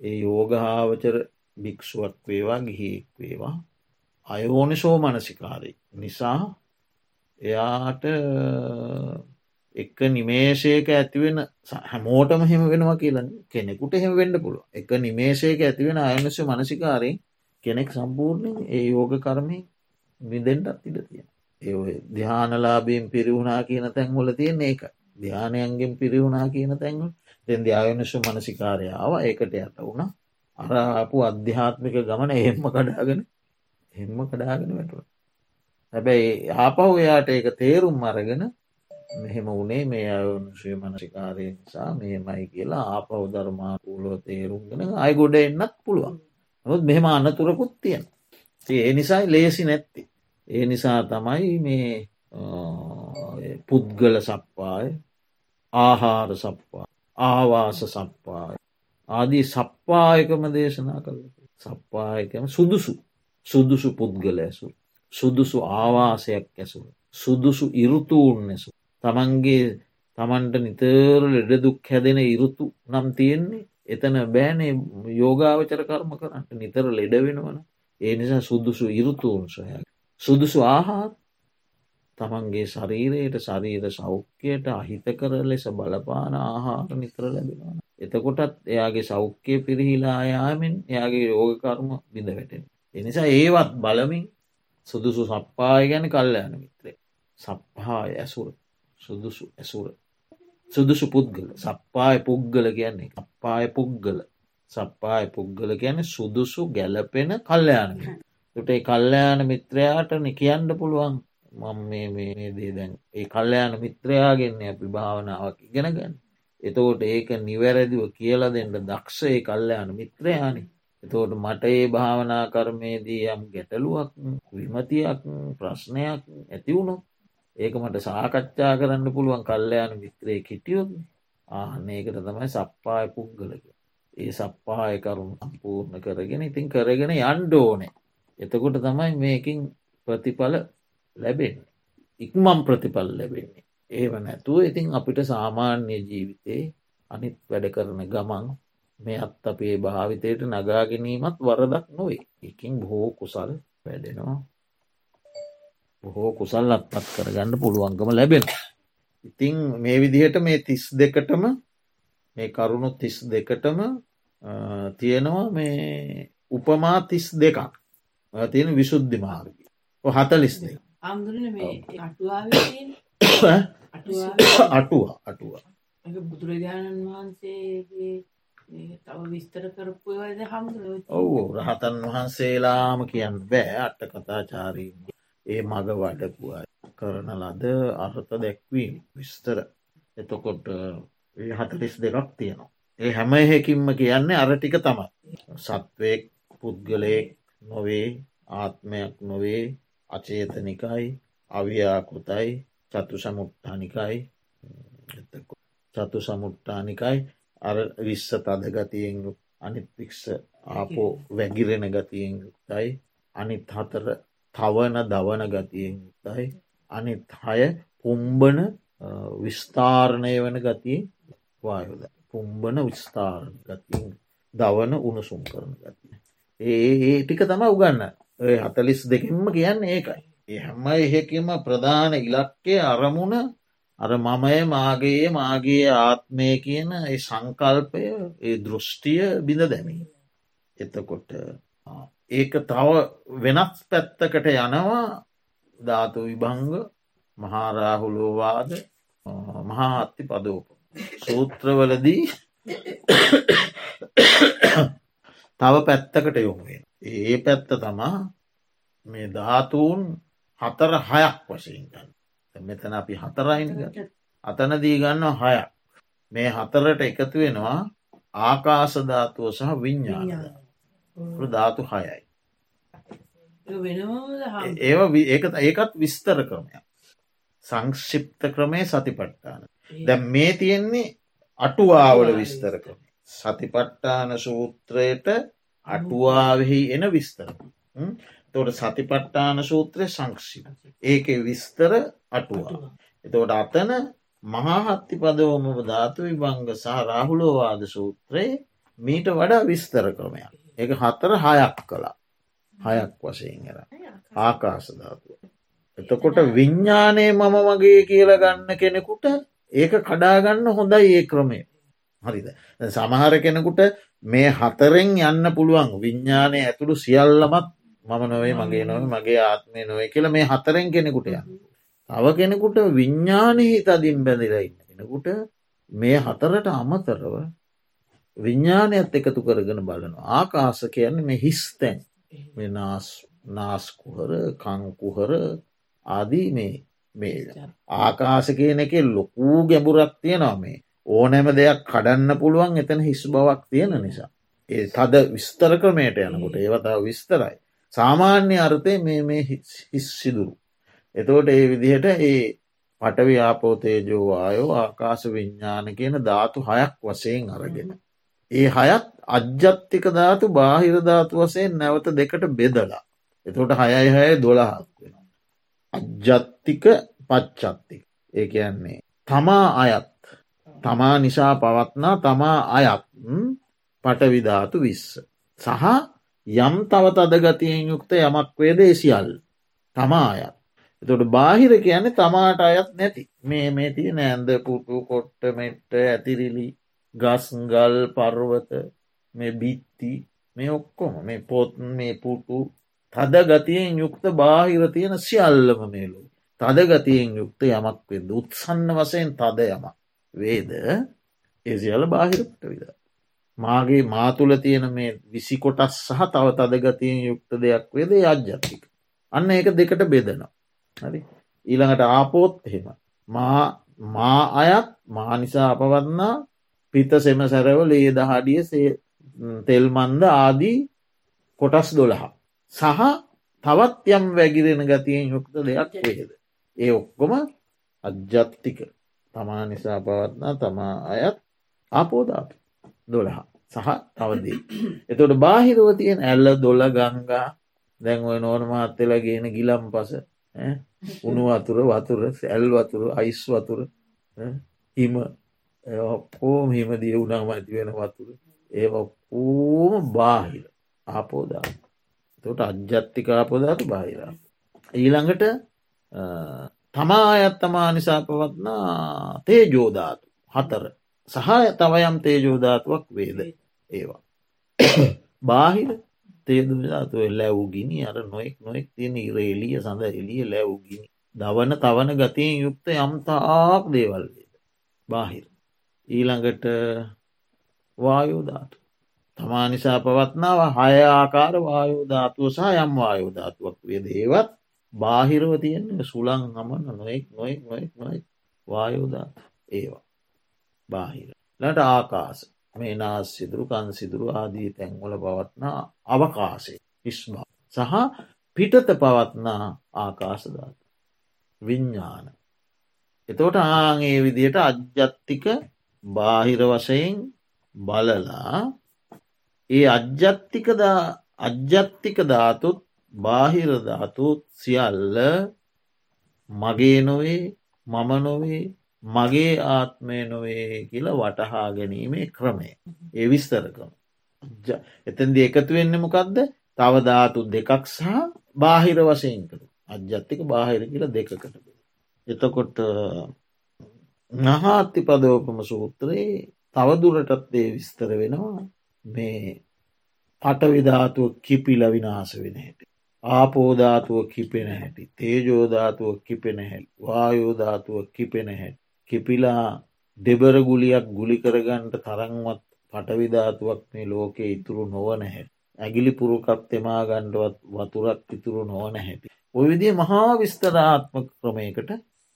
ඒ යෝගාවචර භික්ෂුවක් වේවා ගිහිෙක් වේවා. අයෝනිසෝ මනසිකාරය. නිසා එයාට එක නිමේශයක ඇතිවෙන හැමෝටම හෙම වෙනවා කියලා කෙනෙකුට හෙම වෙන්න පුළුව එක නිමේශයක ඇතිවෙන අයනස මනසිකාරයෙන් කෙනෙක් සම්පූර්ණයෙන් ඒ යෝග කරමය විදෙන්ටත් ඉඩ තියෙන ඒ ධ්‍යානලාබීම් පිරිවුණා කියන තැන්වල තියෙන ඒක ධ්‍යානයන්ගෙන් පිරිවුණා කියන තැන්වල්. දෙන් ධ්‍යායනශු මනසිකාරයාව ඒකට යට වුණ. අරපු අධ්‍යාත්මික ගමන එහෙම්ම කඩාගෙන හෙම්ම කඩාගෙන වැටුව. හැබැයි ආපහු එයාට ඒක තේරුම් අරගෙන මෙහෙම වනේ මේ අයුන්ශය මනසිකාරය නිසා මේමයි කියලා ආපහු ධර්මාකූලෝ තේරුම්ගෙන අය ගොඩ එන්නත් පුළුවන්. නොත් මෙහෙම අනතුරකුත් තියෙන. ඒ නිසායි ලේසි නැත්ති. ඒ නිසා තමයි මේ පුද්ගල සප්පාය ආහාර සප්පා ආවාස සප්පාය ආදී සප්පායකම දේශනා කළ. සප්පායකම සුදුසු. සුදුසු පුද්ගල ඇසු සුදුසු ආවාසයක් ඇසු සුදුසු ඉරුතුූන් නැසු තමන්ගේ තමන්ට නිතර ලෙඩදුක් හැදෙන ඉරුතු නම් තියෙන්නේ එතන බෑනේ යෝගාවචර කර්ම කරන්නට නිතර ලෙඩ වෙනවන ඒ නිසා සුදුසු ඉරුතුූන් සොය සුදුසු ආහාත් තමන්ගේ ශරීරයට ශරීර සෞඛ්‍යයට අහිතකර ලෙස බලපාන ආහාර නිතර ලැබෙනවන. එතකොටත් එයාගේ සෞඛ්‍යය පිරිහිලා යාමෙන් එයාගේ යෝගකර්ම බිඳ වැටෙන. එනිසා ඒවත් බලමින් සුදුසු සප්පාය ගැන කල්ලයන මිත්‍රේ. සප්හාය ඇසුර සුදුසු ඇසුර. සුදුසු පුද්ගල. සප්පාය පුද්ගල කියන්නේ අපපාය පුද්ගල. සප්පාය පුද්ගල ගැන සුදුසු ගැලපෙන කල්්‍යයාන. ටේ කල්්‍යයාන මිත්‍රයාට නිකයන්ඩ පුළුවන්. මං මේ දේ දැන් ඒ කල්්‍යයාන මිත්‍රයාගෙන්නේ අපි භාවනාවක් ඉගෙන ගැන එතෝට ඒක නිවැරදිව කියලා දෙන්න දක්ෂය කල්ලයන මිත්‍රයානි. එතෝට මට ඒ භාවනා කර්මයේදී යම් ගැටලුවක් විමතියක් ප්‍රශ්නයක් ඇතිවුණු ඒක මට සාකච්ඡා කරන්න පුළුවන් කල්ලයන මිත්‍රය කිටියොත් ආනඒකට තමයි සප්පාය පුද්ගලක ඒ සප්පාය කරුණු සම්පූර්ණ කරගෙන ඉතින් කරගෙන යන්්ඩෝනේ එතකොට තමයි මේකින් ප්‍රතිඵල ලැබෙන් ඉක්මම් ප්‍රතිඵල් ලැබෙන්නේ. ඒව නැතුව ඉතින් අපිට සාමාන්‍ය ජීවිතේ අනිත් වැඩ කරන ගමන් මේ අත් අපේ භාවිතයට නගාගැනීමත් වරදක් නොවේ. එකින් බොහෝ කුසල් වැඩෙනවා. බොහෝ කුසල් අත්පත් කරගන්න පුළුවන්ගම ලැබෙන ඉතිං මේ විදිහට මේ තිස් දෙකටම මේ කරුණු තිස් දෙකටම තියෙනවා මේ උපමා තිස් දෙකක්. තියෙන විශුද්ධි මාර්ග හතලිස් දෙක. අටුව අටුව. බුදුරජාණන් වහන්සේගේ තව විස්තර කරපු ඔවු රහතන් වහන්සේලාම කියන්න බෑ අට්ට කතාචාරීම ඒ මග වඩපුවා කරන ලද අර්ථ දැක්වීම විස්තර. එතකොට හතලිස් දෙකක් තියෙනවා. ඒ හැම එහෙකින්ම කියන්නේ අර ටික තමයි. සත්වයෙක් පුද්ගලයෙක් නොවේ ආත්මයක් නොවේ අචේතනිකයි අව්‍යාකෘතයි චතු සමුට්ටානිකයි චතු සමුට්ටානිකයි අර විශ්ස තදගතියෙන් අනිත් වික්ෂ ආපෝ වැගිරෙන ගතියෙන් යුක්තයි. අනිත් හතර තවන දවන ගතියෙන් යුක්තයි අනිත් හය පුම්බන විස්ථාරණය වන ගතියෙන් වායුද. පුම්බන විස්ථාරණ ගතියෙන් දවන උණුසුම් කරන ගතිය. ඒ ඒ ටික තම උගන්න හතලිස් දෙකින්ම කියන්න ඒකයි. ඒ හැම එහෙකිම ප්‍රධාන ඉලක්කය අරමුණ අර මමය මාගේ මාගේ ආත්මය කියන ඒ සංකල්පය ඒ දෘෂ්ටිය බිඳ දැමී. එතකොට ඒක තව වෙනස් පැත්තකට යනවා ධාතු විභංග මහාරාහුලෝවාද මහා අත්ති පදෝප. සූත්‍රවලදී තව පැත්තකට යොමුුවෙන්. ඒ පැත්ත තමා මේ ධාතුූන් හතර හයක් වශයෙන්ටන්න. මෙතන අපි හතරයිනික අතනදී ගන්න හයක්. මේ හතරට එකතු වෙනවා ආකාසධාතුව සහ විඤ්ඥාන ධාතු හයයි. ඒ ඒකත් විස්තර ක්‍රමයක්. සංක්ෂිප්ත ක්‍රමය සතිපට්ටාන. දැ මේ තියෙන්නේ අටුවාවල විස්තර ක්‍රමේ. සතිපට්ටාන සූත්‍රයට අටුවාවෙහි එන විස්තර. තොට සතිපට්ටාන සූත්‍රය සංක්ෂි. ඒක විස්තර අටුවා. එතවට අතන මහාහත්ති පදවම ධාතු විභංග සහ රාහුලෝවාද සූත්‍රයේ මීට වඩා විස්තර ක්‍රමයක්. ඒක හතර හයක් කළා. හයක් වශයෙන් එර ආකාශ ධාතුව. එතකොට විඤ්ඥානය මම මගේ කියල ගන්න කෙනෙකුට ඒක කඩාගන්න හොඳයි ඒ ක්‍රමය. හරිද. සමහර කෙනෙකුට මේ හතරෙන් යන්න පුළුවන් විඤ්ඥානය ඇතුළු සියල්ලමත් මම නොවේ මගේ නොව මගේ ආත්මය නොවේ කියල මේ හතරෙන් කෙනෙකුට යන්න. තව කෙනෙකුට විඤ්ඥානහි තදින් බැඳිලා ඉන්න කෙනෙකුට මේ හතරට අමතරව විඤ්ඥානයත් එකතු කරගෙන බලන ආකාස කියන්න මේ හිස්තැන් නාස් නාස්කුහර කංකුහර ආදී මේ මේ ආකාස කියන එක ලොකූ ගැඹුරක් තියෙනවා මේ ඕනෑම දෙයක් කඩන්න පුළුවන් එතන හිස් බවක් තියෙන නිසා. ඒ තද විස්තර ක්‍රමයට යනකොට ඒවතාව විස්තරයි. සාමාන්‍ය අර්ථය මේ මේ හිස් සිදුරු. එතෝට ඒ විදිහට ඒ පටව්‍යාපෝතේජෝ ආයෝ ආකාශ විඤ්ඥාන කියන ධාතු හයක් වසයෙන් අරගෙන. ඒ හයත් අජ්ජත්තික ධාතු බාහිරධාතු වසයෙන් නැවත දෙකට බෙදලා. එතොට හයයි හය දොළහක් වෙන. අජ්ජත්තික පච්චත්තික ඒ කියන්නේ තමා අයත් තමා නිසා පවත්නා තමා අයත් පටවිධාතු විස්ස. සහ යම් තවත් අදගතියෙන් යුක්ත යමක් වේදේ සියල් තමායත්. එතොට බාහිර කියන්නේ තමාට අයත් නැති මේ මේ තිය නෑන්ද පුටු කොට්ට මෙට්ට ඇතිරිලි ගස්ගල් පර්වත මේ බිත්ති මේ ඔක්කොම මේ පොත් මේ පුටු තද ගතියෙන් යුක්ත බාහිර තියෙන සියල්ලම මේලු. තද ගතියෙන් යුක්ත යමක් වෙද උත්සන්න වසයෙන් තද යමක් වේද ඒ සියල බාහිරපට විද. මාගේ මාතුල තියෙන මේ විසි කොටස් සහ තව තදගතියෙන් යුක්ත දෙයක් වේද අජ්ජත්තික. අන්න ඒක දෙකට බෙදනවා. හරි ඊළඟට ආපෝත් එහෙම. මා අයත් මා නිසා අපවන්නා පිත සෙම සැරව ලේ දහඩිය තෙල්මන්ද ආදී කොටස් දොළහා. සහ තවත් යම් වැගිරෙන ගතියෙන් යුක්ත දෙයක් වේද. ඒ ඔක්කොම අජ්ජත්තික තමා නිසා පවත්නා තමා අයත් ආපෝධාප දොළහා සහ තවදී. එතොට බාහිරව තියෙන ඇල්ල දොල්ල ගංගා දැන් ඔය නෝන මහත්තලා ගෙන ගිලම් පස උුණු වතුර වතුර සැල් වතුර අයිස් වතුර හිම ඔක්කෝම හිමදිය වුණාම ඇති වෙන වතුර ඒ ඔක්කෝම බාහිර ආපෝදා තොට අජ්ජත්තිකාපොදාතු බාහිර ඊළඟට තමා අයත් තමා නිසා පවත්නා තේජෝධාතු හතර සහ තවයම් තේජෝධාතුවක් වේද ඒවා. බාහිර තේදධාතුව ලැව් ගිනි අර නොෙක් නොෙක් තියෙන ඉර එලිය සඳ එලිය ලැව් ගිනි. දවන තවන ගතියෙන් යුක්ත යම්තාක් දේවල් වේද. බාහිර. ඊළඟට වායෝධාතු. තමා නිසා පවත්නාව හය ආකාර වායෝධාතුව සහ යම් වායෝධාතුවක් වේ දේවත් බාහිරව තියෙන්නේ සුළං හමන නොෙක් නොෙක් නොෙක් නොයි වායෝධාත ඒවා. බාහිර. ලට ආකාස මේ නාස් සිදුරු කන් සිදුරු ආදී තැන්වල පවත්නා අවකාසේ ඉස්මා සහ පිටත පවත්නා ආකාශධාත විඤ්ඥාන එතෝට ආගේ විදියට අජ්ජත්තික බාහිර වශයෙන් බලලා ඒ අජ්ජත්තික අජ්ජත්තික ධාතුත් බාහිර ධාතුත් සියල්ල මගේ නොවේ මම නොවේ මගේ ආත්මය නොවේ කියල වටහා ගැනීමේ ක්‍රමය. ඒ විස්තරකම. එතැන්දි එකතු වෙන්න මොකක්ද තවධාතු දෙකක් සහ බාහිර වශයෙන් කළ අජ්ජත්තික බාහිර කියල දෙකකට. එතකොට නහාත්ති පදෝපම සූත්‍රයේ තවදුරටත් ඒ විස්තර වෙනවා මේ පටවිධාතුව කිපිල විනාස වෙන හැට ආපෝධාතුව කිපෙන හැටි තේජෝධාතුව කිපෙන හැල් වායෝධාතුව කිපෙන හැට කිපිලා දෙබර ගුලියක් ගුලි කරගන්ට තරංවත් පටවිධාතුවක් මේ ලෝකෙ ඉතුරු නොවන හැට ඇගිලි පුරුකක් තෙමා ගණ්ඩුවත් වතුරක් ඉතුරු නොවන හැටි. ඔය විදිේ මහා විස්තරාත්මක ක්‍රමයකට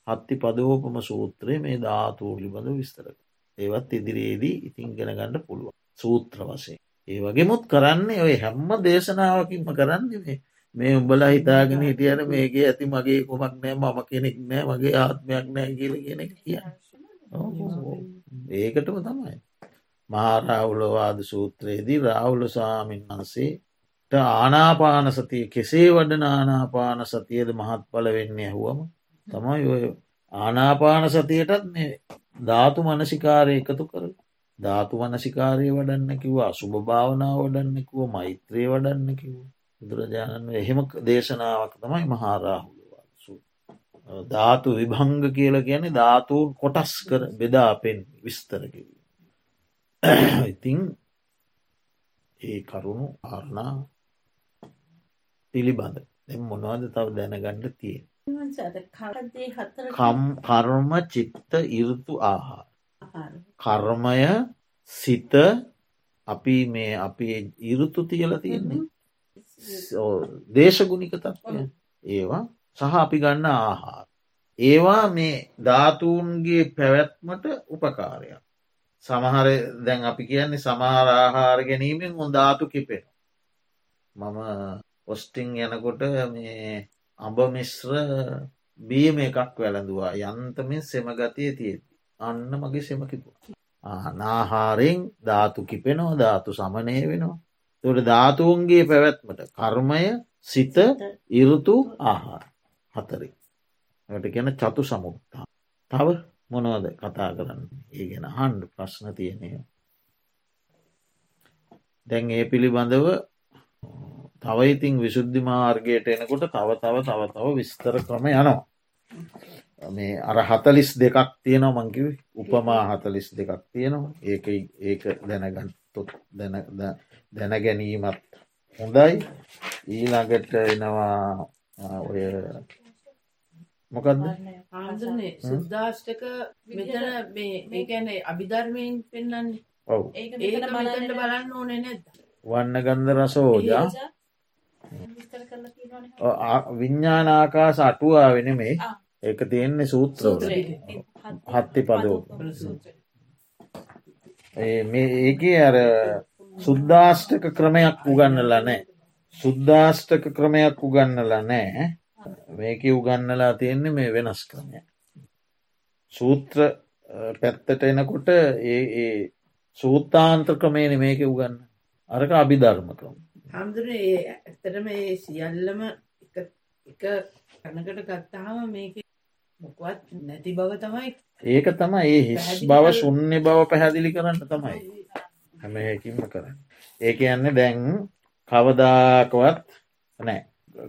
හත්ති පදෝපම සූත්‍රය මේ ධාතුූ ලිබඳ විස්තරක. ඒවත් ඉදිරියේදී ඉතිං ගෙන ගණඩ පුළුව සූත්‍ර වසේ. ඒ වගේමුත් කරන්නේ ඔය හැම්ම දේශනාවකින්ම කරන්නේ මේ. උඹලා හිතාගෙන හිටියන මේගේ ඇති මගේ කොමක් නෑ මම කෙනෙක් නෑ මගේ ආත්මයක් නෑ කියල කෙනෙක් කිය ඒකටම තමයි. මහාරාවුලවාද සූත්‍රයේදී රාවුල සාමීන් වහන්සේට ආනාපාන සතිය කෙසේ වඩන ආනාපාන සතියද මහත් පල වෙන්නේ ඇහුවම තමයි ඔය ආනාපාන සතියටත් මේ ධාතු මනසිකාරය එකතු කර ධාතු වනසිකාරය වඩන්න කිව්වා සුභ භාවනාව වඩන්නෙකුව මෛත්‍රය වඩන්න කිව්වා බුදුරජාණන් එහෙම දේශනාවක් තමයි මහාරාහුලවාසු. ධාතු විභංග කියල කියන්නේ ධාතුූන් කොටස් කර බෙදා පෙන් විස්තර කිරීම. ඉතිං ඒ කරුණු ආරණා පිළිබඳ එම මොනවද තව දැනගණ්ඩ තියෙන්. කර්ම චිත්ත ඉරුතු ආහාර. කර්මය සිත අපි මේ අපි ඉරුතු තියල තියෙන්නේ දේශගුණික තත්වය ඒවා සහ අපි ගන්න ආහාර. ඒවා මේ ධාතුූන්ගේ පැවැත්මට උපකාරයක්. සමහර දැන් අපි කියන්නේ සමහර ආහාර ගැනීමෙන් හො ධාතු කිපෙන. මම ඔස්ටිං යනකොට මේ අඹ මිශ්‍ර බීම එකක් වැළඳවා යන්තමින් සෙමගතිය තියෙති. අන්න මගේ සෙමකිපු. නාහාරෙන් ධාතු කිපෙනවා ධාතු සමනය වෙනවා. තොට ධාතුවන්ගේ පැවැත්මට කර්මය සිත ඉරුතු ආහාර හතරි. ට ගැන චතු සමුත්තා. තව මොනවද කතා කරන්න ඒ ගැන හන්ඩ ප්‍රශ්න තියනය. දැන් ඒ පිළිබඳව තවයිඉතිං විශුද්ධි මාර්ගයට එනකොට තව තව තව තව විස්තර ක්‍රම යනවා. මේ අර හතලිස් දෙකක් තියෙනවා මංකිව උපමා හතලිස් දෙකක් තියෙනවා. ඒක ඒක දැනගන්තොත් දැන දැන ගැනීමත් හොඳයි. ඊළඟට එනවා ඔය මොකක්ද සුද්දාෂ්ටක මෙතන මේ ගැන අභිධර්මයෙන් පෙන්න්නන්නේ ඔව. ඒට බලන්න ඕන නැද වන්න ගන්ධ රසෝජා විඤ්ඥානාකා සටුවා වෙන මේ ඒක තියෙන්නේ සූත්‍රව හත්ති පදෝ ඒක අර සුද්දාෂ්ටක ක්‍රමයක් උගන්නලා නෑ සුද්දාෂ්ටක ක්‍රමයක් උගන්නලා නෑ මේක උගන්නලා තියෙන්නේ මේ වෙනස් ක්‍රමය. සූත්‍ර පැත්තට එනකොට ඒ සූත්තාන්ත්‍ර ක්‍රමේන මේක උගන්න අරක අභිධර්ම ක්‍රම හාමුදුරේ ඇත්තටම ඒ සියල්ලම එක කනකට ගත්තාම මේක මොකවත් නැති බව තමයි. ඒක තමයි ඒ හිස් බව ශුන්්‍ය බව පැහැදිලි කරන්න තමයි. හැම හැකින්ම කරන්න. ඒක යන්න දැන් කවදාකවත් නෑ.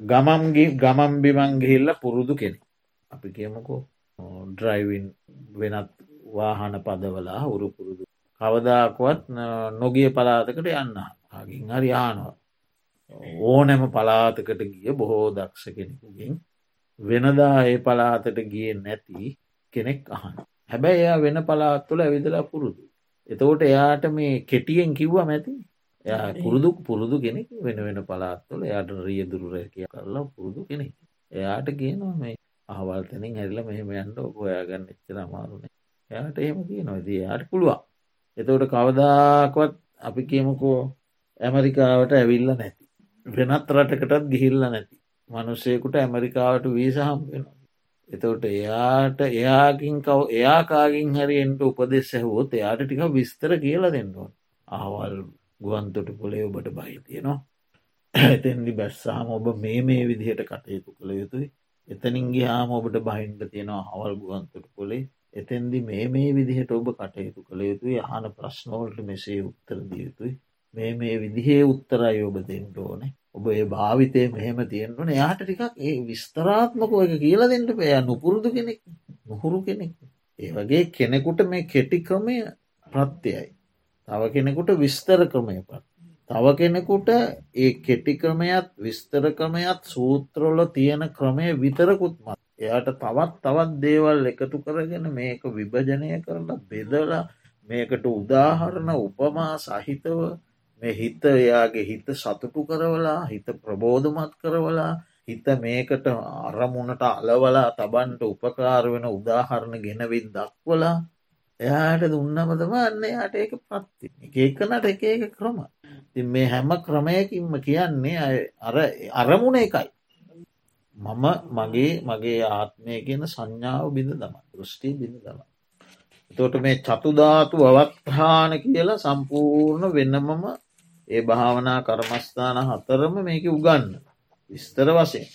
ගමම්ගේ ගමම් බිමන් ගිහිල්ල පුරුදු කෙනෙ අපි කියමකෝ ඩ්‍රයිවින් වෙනත් වාහන පදවලා හුරු පුරුදු. කවදාකුවත් නොගිය පලාතකට යන්න. හගින් හරි ආනවා ඕනෑම පලාතකට ගිය බොහෝ දක්ෂ කෙනෙකුගෙන් වෙනදා ඒ පලාතට ගිය නැති කෙනෙක් අහන. හැබැයි එයා වෙන පලාත්තුල ඇවිදලා පුරුදු. එතකොට එයාට මේ කෙටියෙන් කිව්ව මැති එයා පුරුදු පුරුදු කෙනෙක් වෙන වෙන පලාත්තුල එයාට රියදුරුර කිය කරලා පුරුදු කෙනෙක්. එයාට කියනවා මේ අහවල් තැනින් හැරිල මෙහෙම යන්ට ඔපොයාගන්න එච්චර අමාරුනේ එයාට එහෙම කියනවා. දී යාට පුළුවන්. එතවට කවදාකොත් අපි කියමකෝ ඇමරිකාවට ඇවිල්ල නැති. වෙනත් රටකටත් ගිහිල්ල නැති. මනුස්සයකුට ඇමරිකාවට වීසහම් වෙන එතවට එයාට එයාකින් කව එයාකාගින් හරිෙන්ට උපදෙස් ඇහුවොත් එයාට ටික විස්තර කියලා දෙන්නවා ආවල් ගුවන්තොට පොලේ ඔබට බහිතියනවා ඇතැන්දි බැස්සාම ඔබ මේ මේ විදිහට කටයුතු කළ යුතුයි. එතනින් ගියාම ඔබට බහින්ට තියෙනවා හවල් ගුවන්තොට පොලේ එතැන්දි මේ මේ විදිහට ඔබ කටයුතු කළ යුතුයි. අහන ප්‍රශ්නෝල්ට මෙසේ උත්තර දිය යුතුයි. මේ මේ විදිහේ උත්තරයි ඔබ දෙෙන්ට ඕනේ. ඔබ ඒ භාවිතය මෙහෙම තියෙන්ටන යාට ටිකක් ඒ විස්තරාත්මක එක කියලා දෙන්නට පෑ නුපුරුදු කෙනෙක් නොහුරු කෙනෙක්. ඒ වගේ කෙනෙකුට මේ කෙටි ක්‍රමය ප්‍රත්‍යයයි. තව කෙනෙකුට විස්තර ක්‍රමය පත් තව කෙනෙකුට ඒ කෙටි ක්‍රමයත් විස්තර ක්‍රමයත් සූත්‍රොල තියෙන ක්‍රමය විතරකුත්මත් එයාට තවත් තවත් දේවල් එකතු කරගෙන මේක විභජනය කරලා බෙදලා මේකට උදාහරණ උපමා සහිතව මේ හිත එයාගේ හිත සතුටු කරවලා හිත ප්‍රබෝධමත් කරවලා හිත මේකට අරමුණට අලවලා තබන්ට උපකාර වෙන උදාහරණ ගෙනවිත් දක්වලා එයාට දුන්නමතම අන්න යාට ඒක පත්ති. ඒකනට එක එක ක්‍රම. ති මේ හැම ක්‍රමයකින්ම කියන්නේ අර අරමුණ එකයි. මම මගේ මගේ ආත්මය කියන සංඥාව බිඳ දම දෘෂ්ටි බිඳ දම. තොට මේ චතුධාතු අවත්හාන කියලා සම්පූර්ණ වෙන්නමම ඒ භාවනා කර්මස්ථාන හතරම මේක උගන්න. විස්තර වශයෙන්.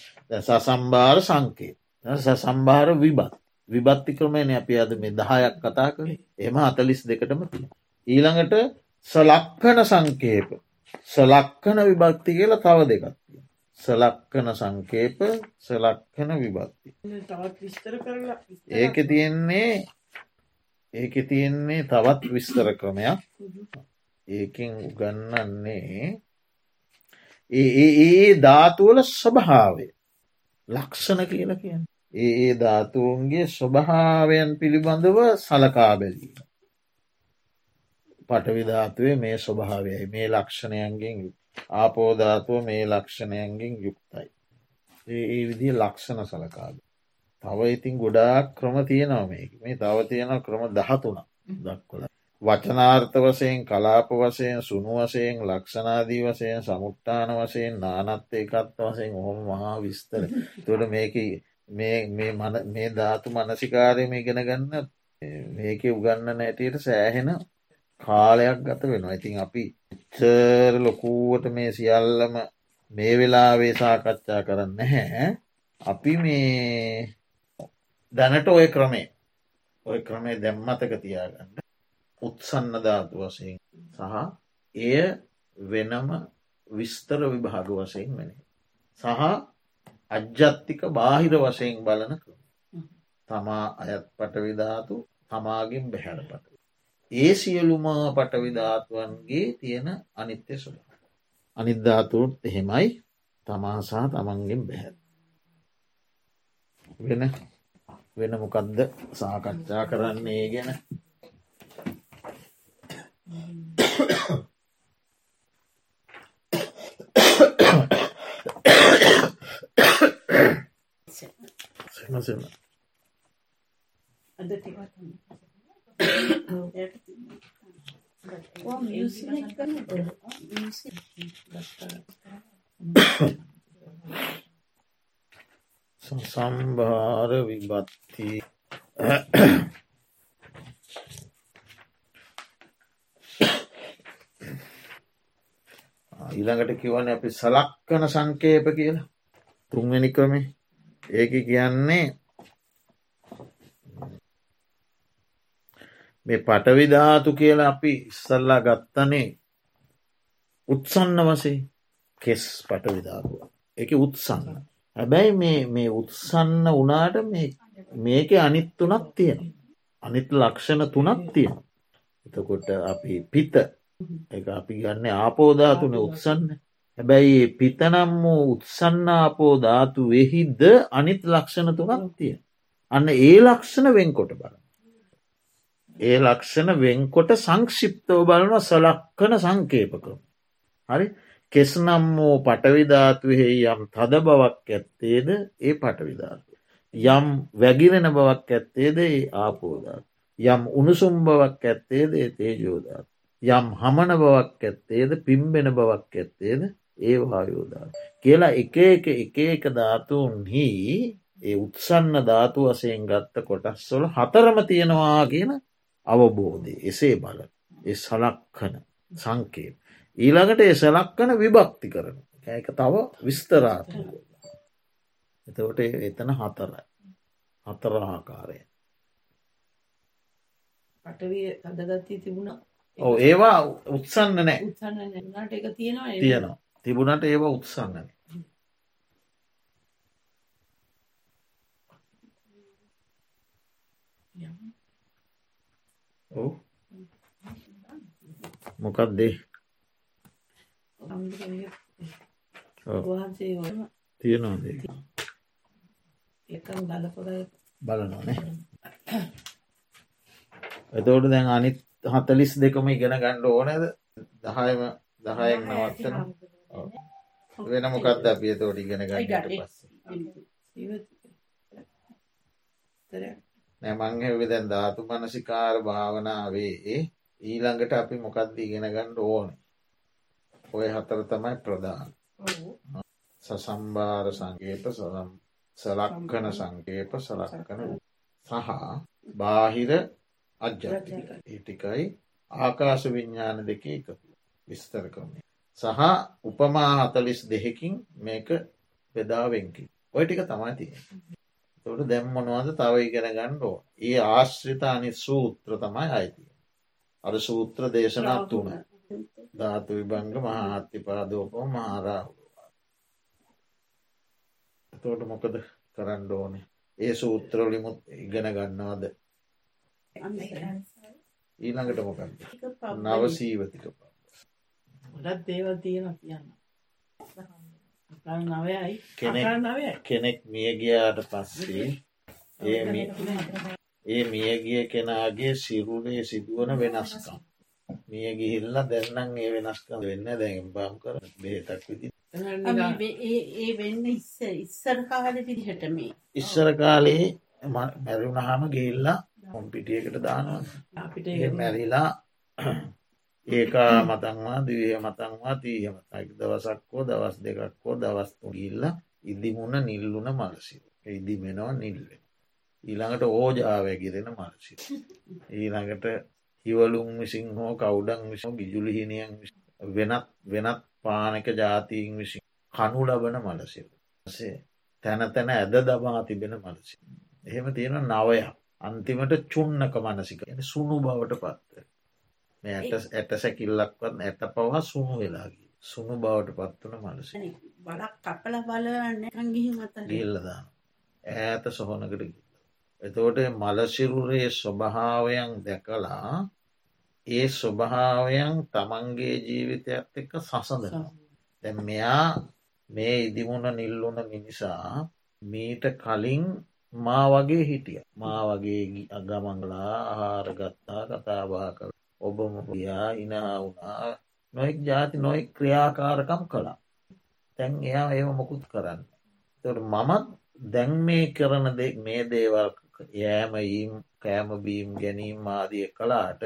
සසම්භාර සංකේ සසම්භාර විබත්. විබත්ති ක්‍රමයන අපි අද මේ දහයක් කතා කළේ. එම අතලිස් දෙකටම තිය. ඊළඟට සලක්කන සංකේප. සලක්කන විභක්ති කියලා තව දෙකත්තිය. සලක්කන සංකේප සලක්කන විභක්ති. ඒක තියෙන්නේ ඒක තියෙන්නේ තවත් විස්තර ක්‍රමයක් ඒකෙන් උගන්නන්නේ ඒ ධාතුවල ස්වභාවය ලක්ෂණ කියල කියන්න. ඒ ධාතුවන්ගේ ස්වභාවයන් පිළිබඳව සලකා බැලීම. පටවිධාතුවේ මේ ස්වභාවයයි මේ ලක්ෂණයන්ගෙන් ආපෝධාතුව මේ ලක්ෂණයන්ගෙන් යුක්තයි. ඒ විදි ලක්ෂණ සලකාද. තව ඉතින් ගොඩාක් ක්‍රම තියෙනවා මේ මේ තව තියෙන ක්‍රම දහතුන දක්වල. වචනාර්ථ වසයෙන් කලාප වසයෙන් සුණු වසයෙන් ලක්ෂණාදී වසයෙන් සමුට්ටාන වසයෙන් නානත්ත එකත් වසයෙන් ඔහොම මහා විස්තර. තොට මේක මේ ධාතු මනසිකාරය මේ ගෙන ගන්න මේක උගන්න නැටියට සෑහෙන කාලයක් ගත වෙනවා. ඉතින් අපි චර් ලොකූවට මේ සියල්ලම මේ වෙලාවේ සාකච්ඡා කරන්න හැ අපි මේ දැනට ඔය ක්‍රමේ ඔය ක්‍රමේ දැම්මතක තියාගන්න. උත්සන්න ධාතු වසයෙන් සහ එය වෙනම විස්තර විභාග වසයෙන් වෙන. සහ අජ්ජත්තික බාහිර වශයෙන් බලන ක්‍රම. තමා අයත් පටවිධාතු තමාගෙන් බැහැර පට. ඒ සියලුම පටවිධාතුවන්ගේ තියෙන අනිත්‍ය සුළ. අනිද්ධාතුරුත් එහෙමයි තමා සහ තමන්ගෙන් බැහැ. වෙන වෙන මොකක්ද සාකච්ඡා කරන්නේ ගැන සම සම අද ටිකක් සම්භාර විබත්ති ඊළඟට කිවන අපි සලක්කන සංකේප කියලා. තුන්වැනි ක්‍රමේ. ඒක කියන්නේ මේ පටවිධාතු කියලා අපි ඉස්සල්ලා ගත්තනේ උත්සන්න වසේ කෙස් පටවිධාතුව එක උත්සන්න. හැබැයි මේ උත්සන්න වනාට මේක අනිත් තුනක් තියෙන අනිත් ලක්ෂණ තුනක් තියෙන එතකොට අපි පිත එක අපි ගන්න ආපෝධාතුන උත්සන්න හැබැයි පිතනම් වූ උත්සන්නාපෝ ධාතු වෙහිද අනිත් ලක්ෂණ තුනක් තිය. අන්න ඒ ලක්ෂණ වෙන්කොට බලන්න. ඒ ලක්ෂණ වෙන්කොට සංක්ෂිප්තව බලන සලක්කන සංකේපකම. හරි කෙස්නම් වූ පටවිධාතුවෙහි යම් තද බවක් ඇත්තේද ඒ පටවිධාතු. යම් වැගිරෙන බවක් ඇත්තේද ඒ ආපෝධාත්. යම් උණුසුම් බවක් ඇත්තේද ඒ තේජෝධාත්. යම් හමන බවක් ඇත්තේද පිම්බෙන බවක් ඇත්තේද? ඒ වායෝධාත්. කියලා එක එක එක එක ධාතුන්හි ඒ උත්සන්න ධාතු වසයෙන් ගත්ත කොටස්වල හතරම තියෙනවා කියන අවබෝධය. එසේ බල ඒ සලක්කන සංකේප. ඊළඟට ඒ සලක්කන විභක්ති කරන. ඒක තව විස්තරාත එතවට එතන හතරයි. හතර ආකාරය. පටවිය අදගත්තී තිබුණා. ඕ ඒවා උත්සන්න නෑ. උත්සන්න තියෙනවා තිබුණට ඒවා උත්සන්නන ඔව්. මොකක් දේ වහන්සේ වම තියෙනවා දේ එකම් දලපොදයි බලනනේ එතෝට දැන් අනිත් හතලිස් දෙකම ඉගෙන ගණ්ඩ ඕනද? දහයම දහයක් නවත්තන. වෙන මොකක්ද අපිය තෝට ඉගෙන ගන්නට පස්ස? නැමංහෙවි දැන් ධාතු මනසිකාර භාවනාවේ ඊළඟට අපි මොකක්ද ඉගෙන ගණ්ඩ ඕන? ඔය හතර තමයි ප්‍රධාන. සසම්භාර සංකේප සලක්කන සංකේප සලක්කන සහ බාහිර අජ්ජාතික ඒටිකයි ආකාශ විඤ්ඥාන දෙක එකතු විස්තර කරන්නේ. සහ උපමා හතලිස් දෙහෙකින් මේක බෙදාවෙන්කි ඔය ටික තමයි තිය තොට දැම්මොනවාද තව ඉගෙන ගණ්ඩෝ ඒ ආශ්‍රිත අනි සූත්‍ර තමයි අයිතිය අර සූත්‍ර දේශනත් තුන. ධාතු විභංග මහාත්ති පාදෝපෝ මහාරාහුවා එතෝට මොකද කරන්න ඕනේ? ඒ සූත්‍රවලිමුත් ඉගෙන ගන්නවාද ඊළඟට මොකක්ද? නවසීවතික පා ගොඩත් දේවල් තියෙන කියන්න. නවයයි. කෙනෙක් කෙනෙක් මියගියාට පස්සේ ඒ ඒ මියගිය කෙනාගේ සිරුරේ සිදුවන වෙනස්කම්. මිය ගිහිල්ල දැන්නම් ඒ වෙනස්කම් වෙන්න දැන් බම් කර බේතක් විති ඒ වෙන්න ඉස්ස ඉස්සර කාල විදිහට මේ. ඉස්සර කාලේ මැරුණහම ගිල්ලා කොම්පිටියකට දානවා. අපිට මැරිලා ඒකා මතන්වා දවිය මතන්වා තිය මතයි දවසක්කෝ දවස් දෙකක්කෝ දවස්තු ගිල්ල ඉදිමුණ නිල්ලුන මලසිව ඉදිමෙනවා නිල්ලෙන ඊළඟට ඕජාවැගිරෙන මලසි ඊළඟට හිවලුම් විසින් හෝ කවුඩන් විසෝ ගිජුලිහිනියන් වෙනත් වෙනත් පානක ජාතීන් විසින් කනු ලබන මලසිව සේ තැන තැන ඇද දබා තිබෙන මලසි එහෙම තියෙන නවයක් අන්තිමට චුන්නක මනසික. සුණු බවට පත්ත ඇට ඇට සැකිල්ලක්වත් ඇට පවා සුණු වෙලාගේ සුණු බවට පත්වන මනස බලක් කපල බලන්න ගිල්ලදා ඈත සොහොනකට එතෝට මලසිරුරේ ස්වභාවයන් දැකලා ඒ ස්වභාවයන් තමන්ගේ ජීවිතයත් එක්ක සසඳනවා. දැ මෙයා මේ ඉදිමුණ නිල්ලුන මිනිසා මීට කලින් මා වගේ හිටිය මා වගේ අගමංගලා ආහාරගත්තා කතාබා කළ ඔබම ගියා ඉනා වුණා නොෙක් ජාති නොෙක් ක්‍රියාකාරකම් කළා තැන් එයා ඒව මොකුත් කරන්න තොට මමත් දැන් මේ කරන දෙ මේ දේවල් යෑමයිම් කෑමබීම් ගැනීම් ආදිය කලාට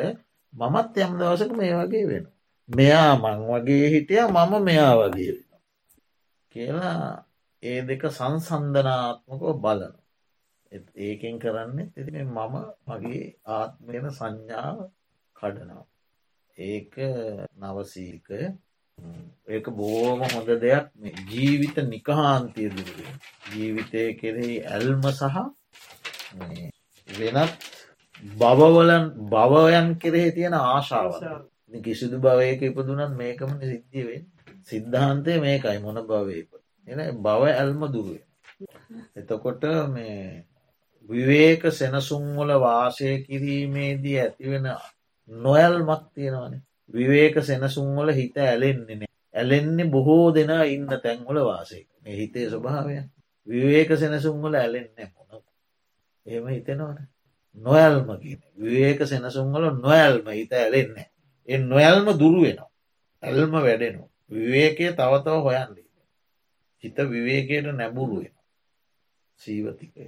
මමත් යම් දවසක මේ වගේ වෙන. මෙයා මං වගේ හිටිය මම මෙයා වගේ වෙන. කියලා ඒ දෙක සංසන්ධනාත්මකව බලන. ඒකෙන් කරන්නේ තිති මම මගේ ආත්මයන සංඥාව කඩනවා. ඒක නවසීකය ඒක බෝම හොඳ දෙයක් ජීවිත නිකහාන්තිය දුරුවෙන්. ජීවිතය කෙරෙහි ඇල්ම සහ වෙනත් බවවලන් බවයන් කෙරෙහි තියෙන ආශාව කිසිදු භවයක ඉපදුනත් මේකම සිද්ධියෙන් සිද්ධාන්තය මේකයි මොන භවයප එන බව ඇල්ම දුරුවෙන්. එතකොට මේ විවේක සෙනසුන්වල වාසය කිරීමේදී ඇතිවෙන නොයල්මක් තියෙනවනේ. විවේක සෙනසුන්වල හිත ඇලෙන්නේ ඇලෙන්නේ බොහෝ දෙනා ඉන්න තැන්වල වාසය. හිතේ ස්වභාවය. විවේක සෙනසුන්වල ඇලෙන්නේ මොන එහෙම හිතෙනවන. නොයල්ම කියන විවේක සෙනසුන්වල නොයල්ම හිත ඇලෙන්නේ එ නොයල්ම දුරුවෙනවා ඇල්ම වැඩෙනවා. විවේකය තවතව හොයන්දී හිත විවේකයට නැබුරුවෙන සීවතිකය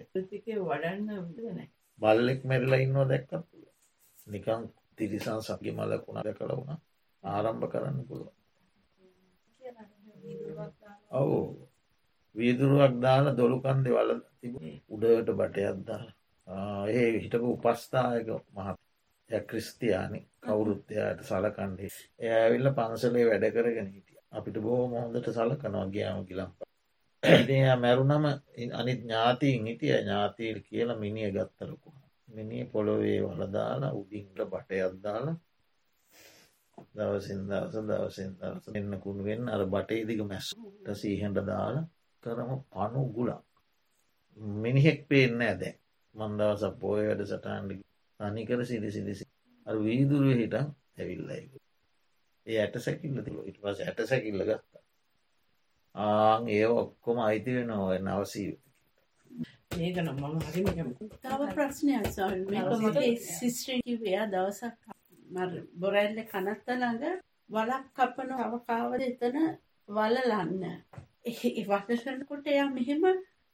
බල්ලෙක් මැරිලා ඉන්නවා දැක්කත් නිකං තිරිසන් සගේ මලකුණ දැකළ වුණ. ආරම්භ කරන්න පුළුව ඔවු. වීදුරුවක් දාලා දොළුකන්දෙ වල තිබුණේ උඩට බටයක් දාලා. ඒ හිටපු උපස්ථායක මහත් ක්‍රිස්තියානි. කවුරුත්තයායට සලකණ්ඩේ එය ඇවිල්ල පන්සලේ වැඩ කරගෙන හිටිය. අපිට බෝ මොහොඳට සලකනවා ගයාම ගිලම්ප ඉතියා මැරුණම අනිත් ඥාතීන් හිටිය. ඥාතීල් කියලා මිනිිය ගත්තරකු මිනි පොළොවේ වලදාලා උඩින්ට බටයක් දාලා දවසින් දවස දවසින් දවස එන්න කුණුවෙන් අර බටේදික මැස්සට සීහන්ට දාලා කරම පනු ගුලක් මිනිහෙක් පේන්න ඇද මන්දවස පෝය වැඩ සටහන්ඩි තනිකර සිරි සිරිසි අර වීදුරුව හිට ඇවිල්ලයි ඒ ඇට සැකිල්ල තිල ඉට පස ඇට සැකිල්ල ගත්තා. ආං ඒ ඔක්කොම අයිති වෙනවා නවසීවිත ඒක නම් මම හරිම කැමති. තව ප්‍රශ්නයක් සල් මේක මගේ සිස්ටර් කිව්වා දවසක් මර බොරැල්ල කනත්ත ළඟ වලක් කපන අවකාවද එතන වලලන්න. ඒ වකසනකොට එයා මෙහෙම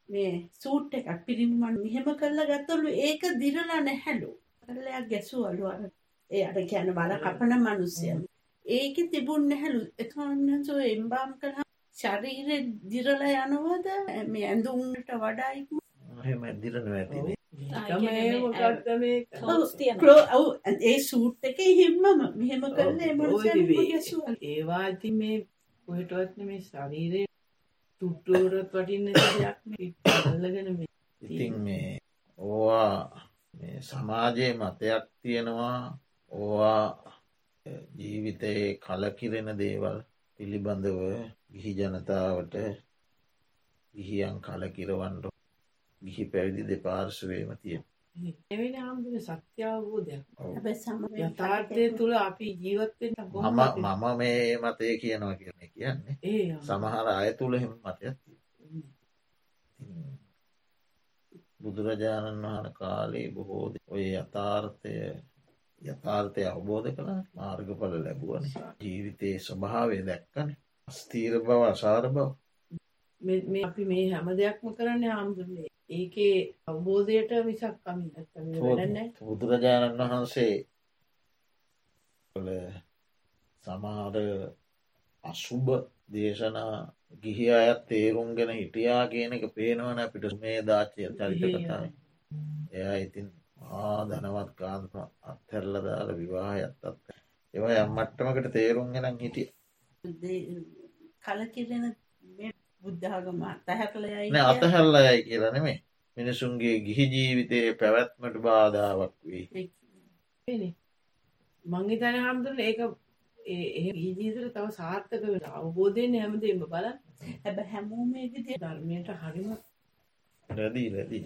මේ සූට් එකක් පිරිමිමන් මෙහෙම කරලා ගත්තලු ඒක දිරලා නැහැලු. කරලයක් ගැසුවලු අර ඒ අර කියන වල කපන මිනිස්සයන්. ඒකෙ තිබුණ නැහැලු. එතනසෝ එම්බාම් කළා ශරීරෙ දිරලා යනවද? මේ ඇඳුම්ට වඩා ඉක්ම? එහෙම දිරන ඇතිනේ ඒ සූට් එක හිම්මම. මෙහෙම කරල ඒවා ඇති මේ කොහටවත්න මේ ශරීරය තුට්ටුවරත් වටින්න දෙයක් අල්ලගෙන ඉතින් මේ ඕවා සමාජයේ මතයක් තියෙනවා. ඕවා ජීවිතයේ කලකිරෙන දේවල් පිළිබඳව ගිහි ජනතාවට ගිහියන් කලකිරවන්ට ගිහි පැවිදි දෙපාර්ශවයම තියෙන එවෙන හාමුදුර සත්‍යාවබෝධයක් සම යථාර්ථය තුළ අපි ජීවත්වෙන් මම මම මේ මතය කියනවා කියන කියන්නේ. ඒ සමහර අය තුළ හෙම මතයක් බුදුරජාණන් වහන කාලේ බොහෝ ඔය යථාර්ථය යථාර්ථය අවබෝධ කළ. මාර්ගඵල ලැබුවන ජීවිතයේ ස්වභාවය දැක්කන ස්තීර බව අසාර බව. මේ අපි මේ හැම දෙයක්ම කරන්න හාමුදුරනේ. ඒකේ අවබෝධයට මිසක් කමින් වැඩන්න බුදුරජාණන් වහන්සේ සමාර අසුභ දේශනා ගිහි අයත් තේරුම් ගැන හිටියා කියන එක පේනවන අපිට මේ දාචය චරිත කතාව. එයා ඉතින් ආ ධනවත් කාන්ත අත්හැරලදාල විවාහයත් අත් ඒවා යම්මට්ටමකට තේරුම් ගෙනම් හිටිය කලකිරෙන බුද්ධාගම අතහැ කළයයි අතහැල්ල යයි කියලා. නෙමේ මිනිසුන්ගේ ගිහි ජීවිතයේ පැවැත්මට බාධාවක් වී මංගේතන හාමුදුරන ඒක ඒ ජීතර තව සාර්ථක වෙන අවබෝධයෙන් හැමදේම බල හැබ හැමෝම විදි ධර්මයට හරිම රැදී රැදී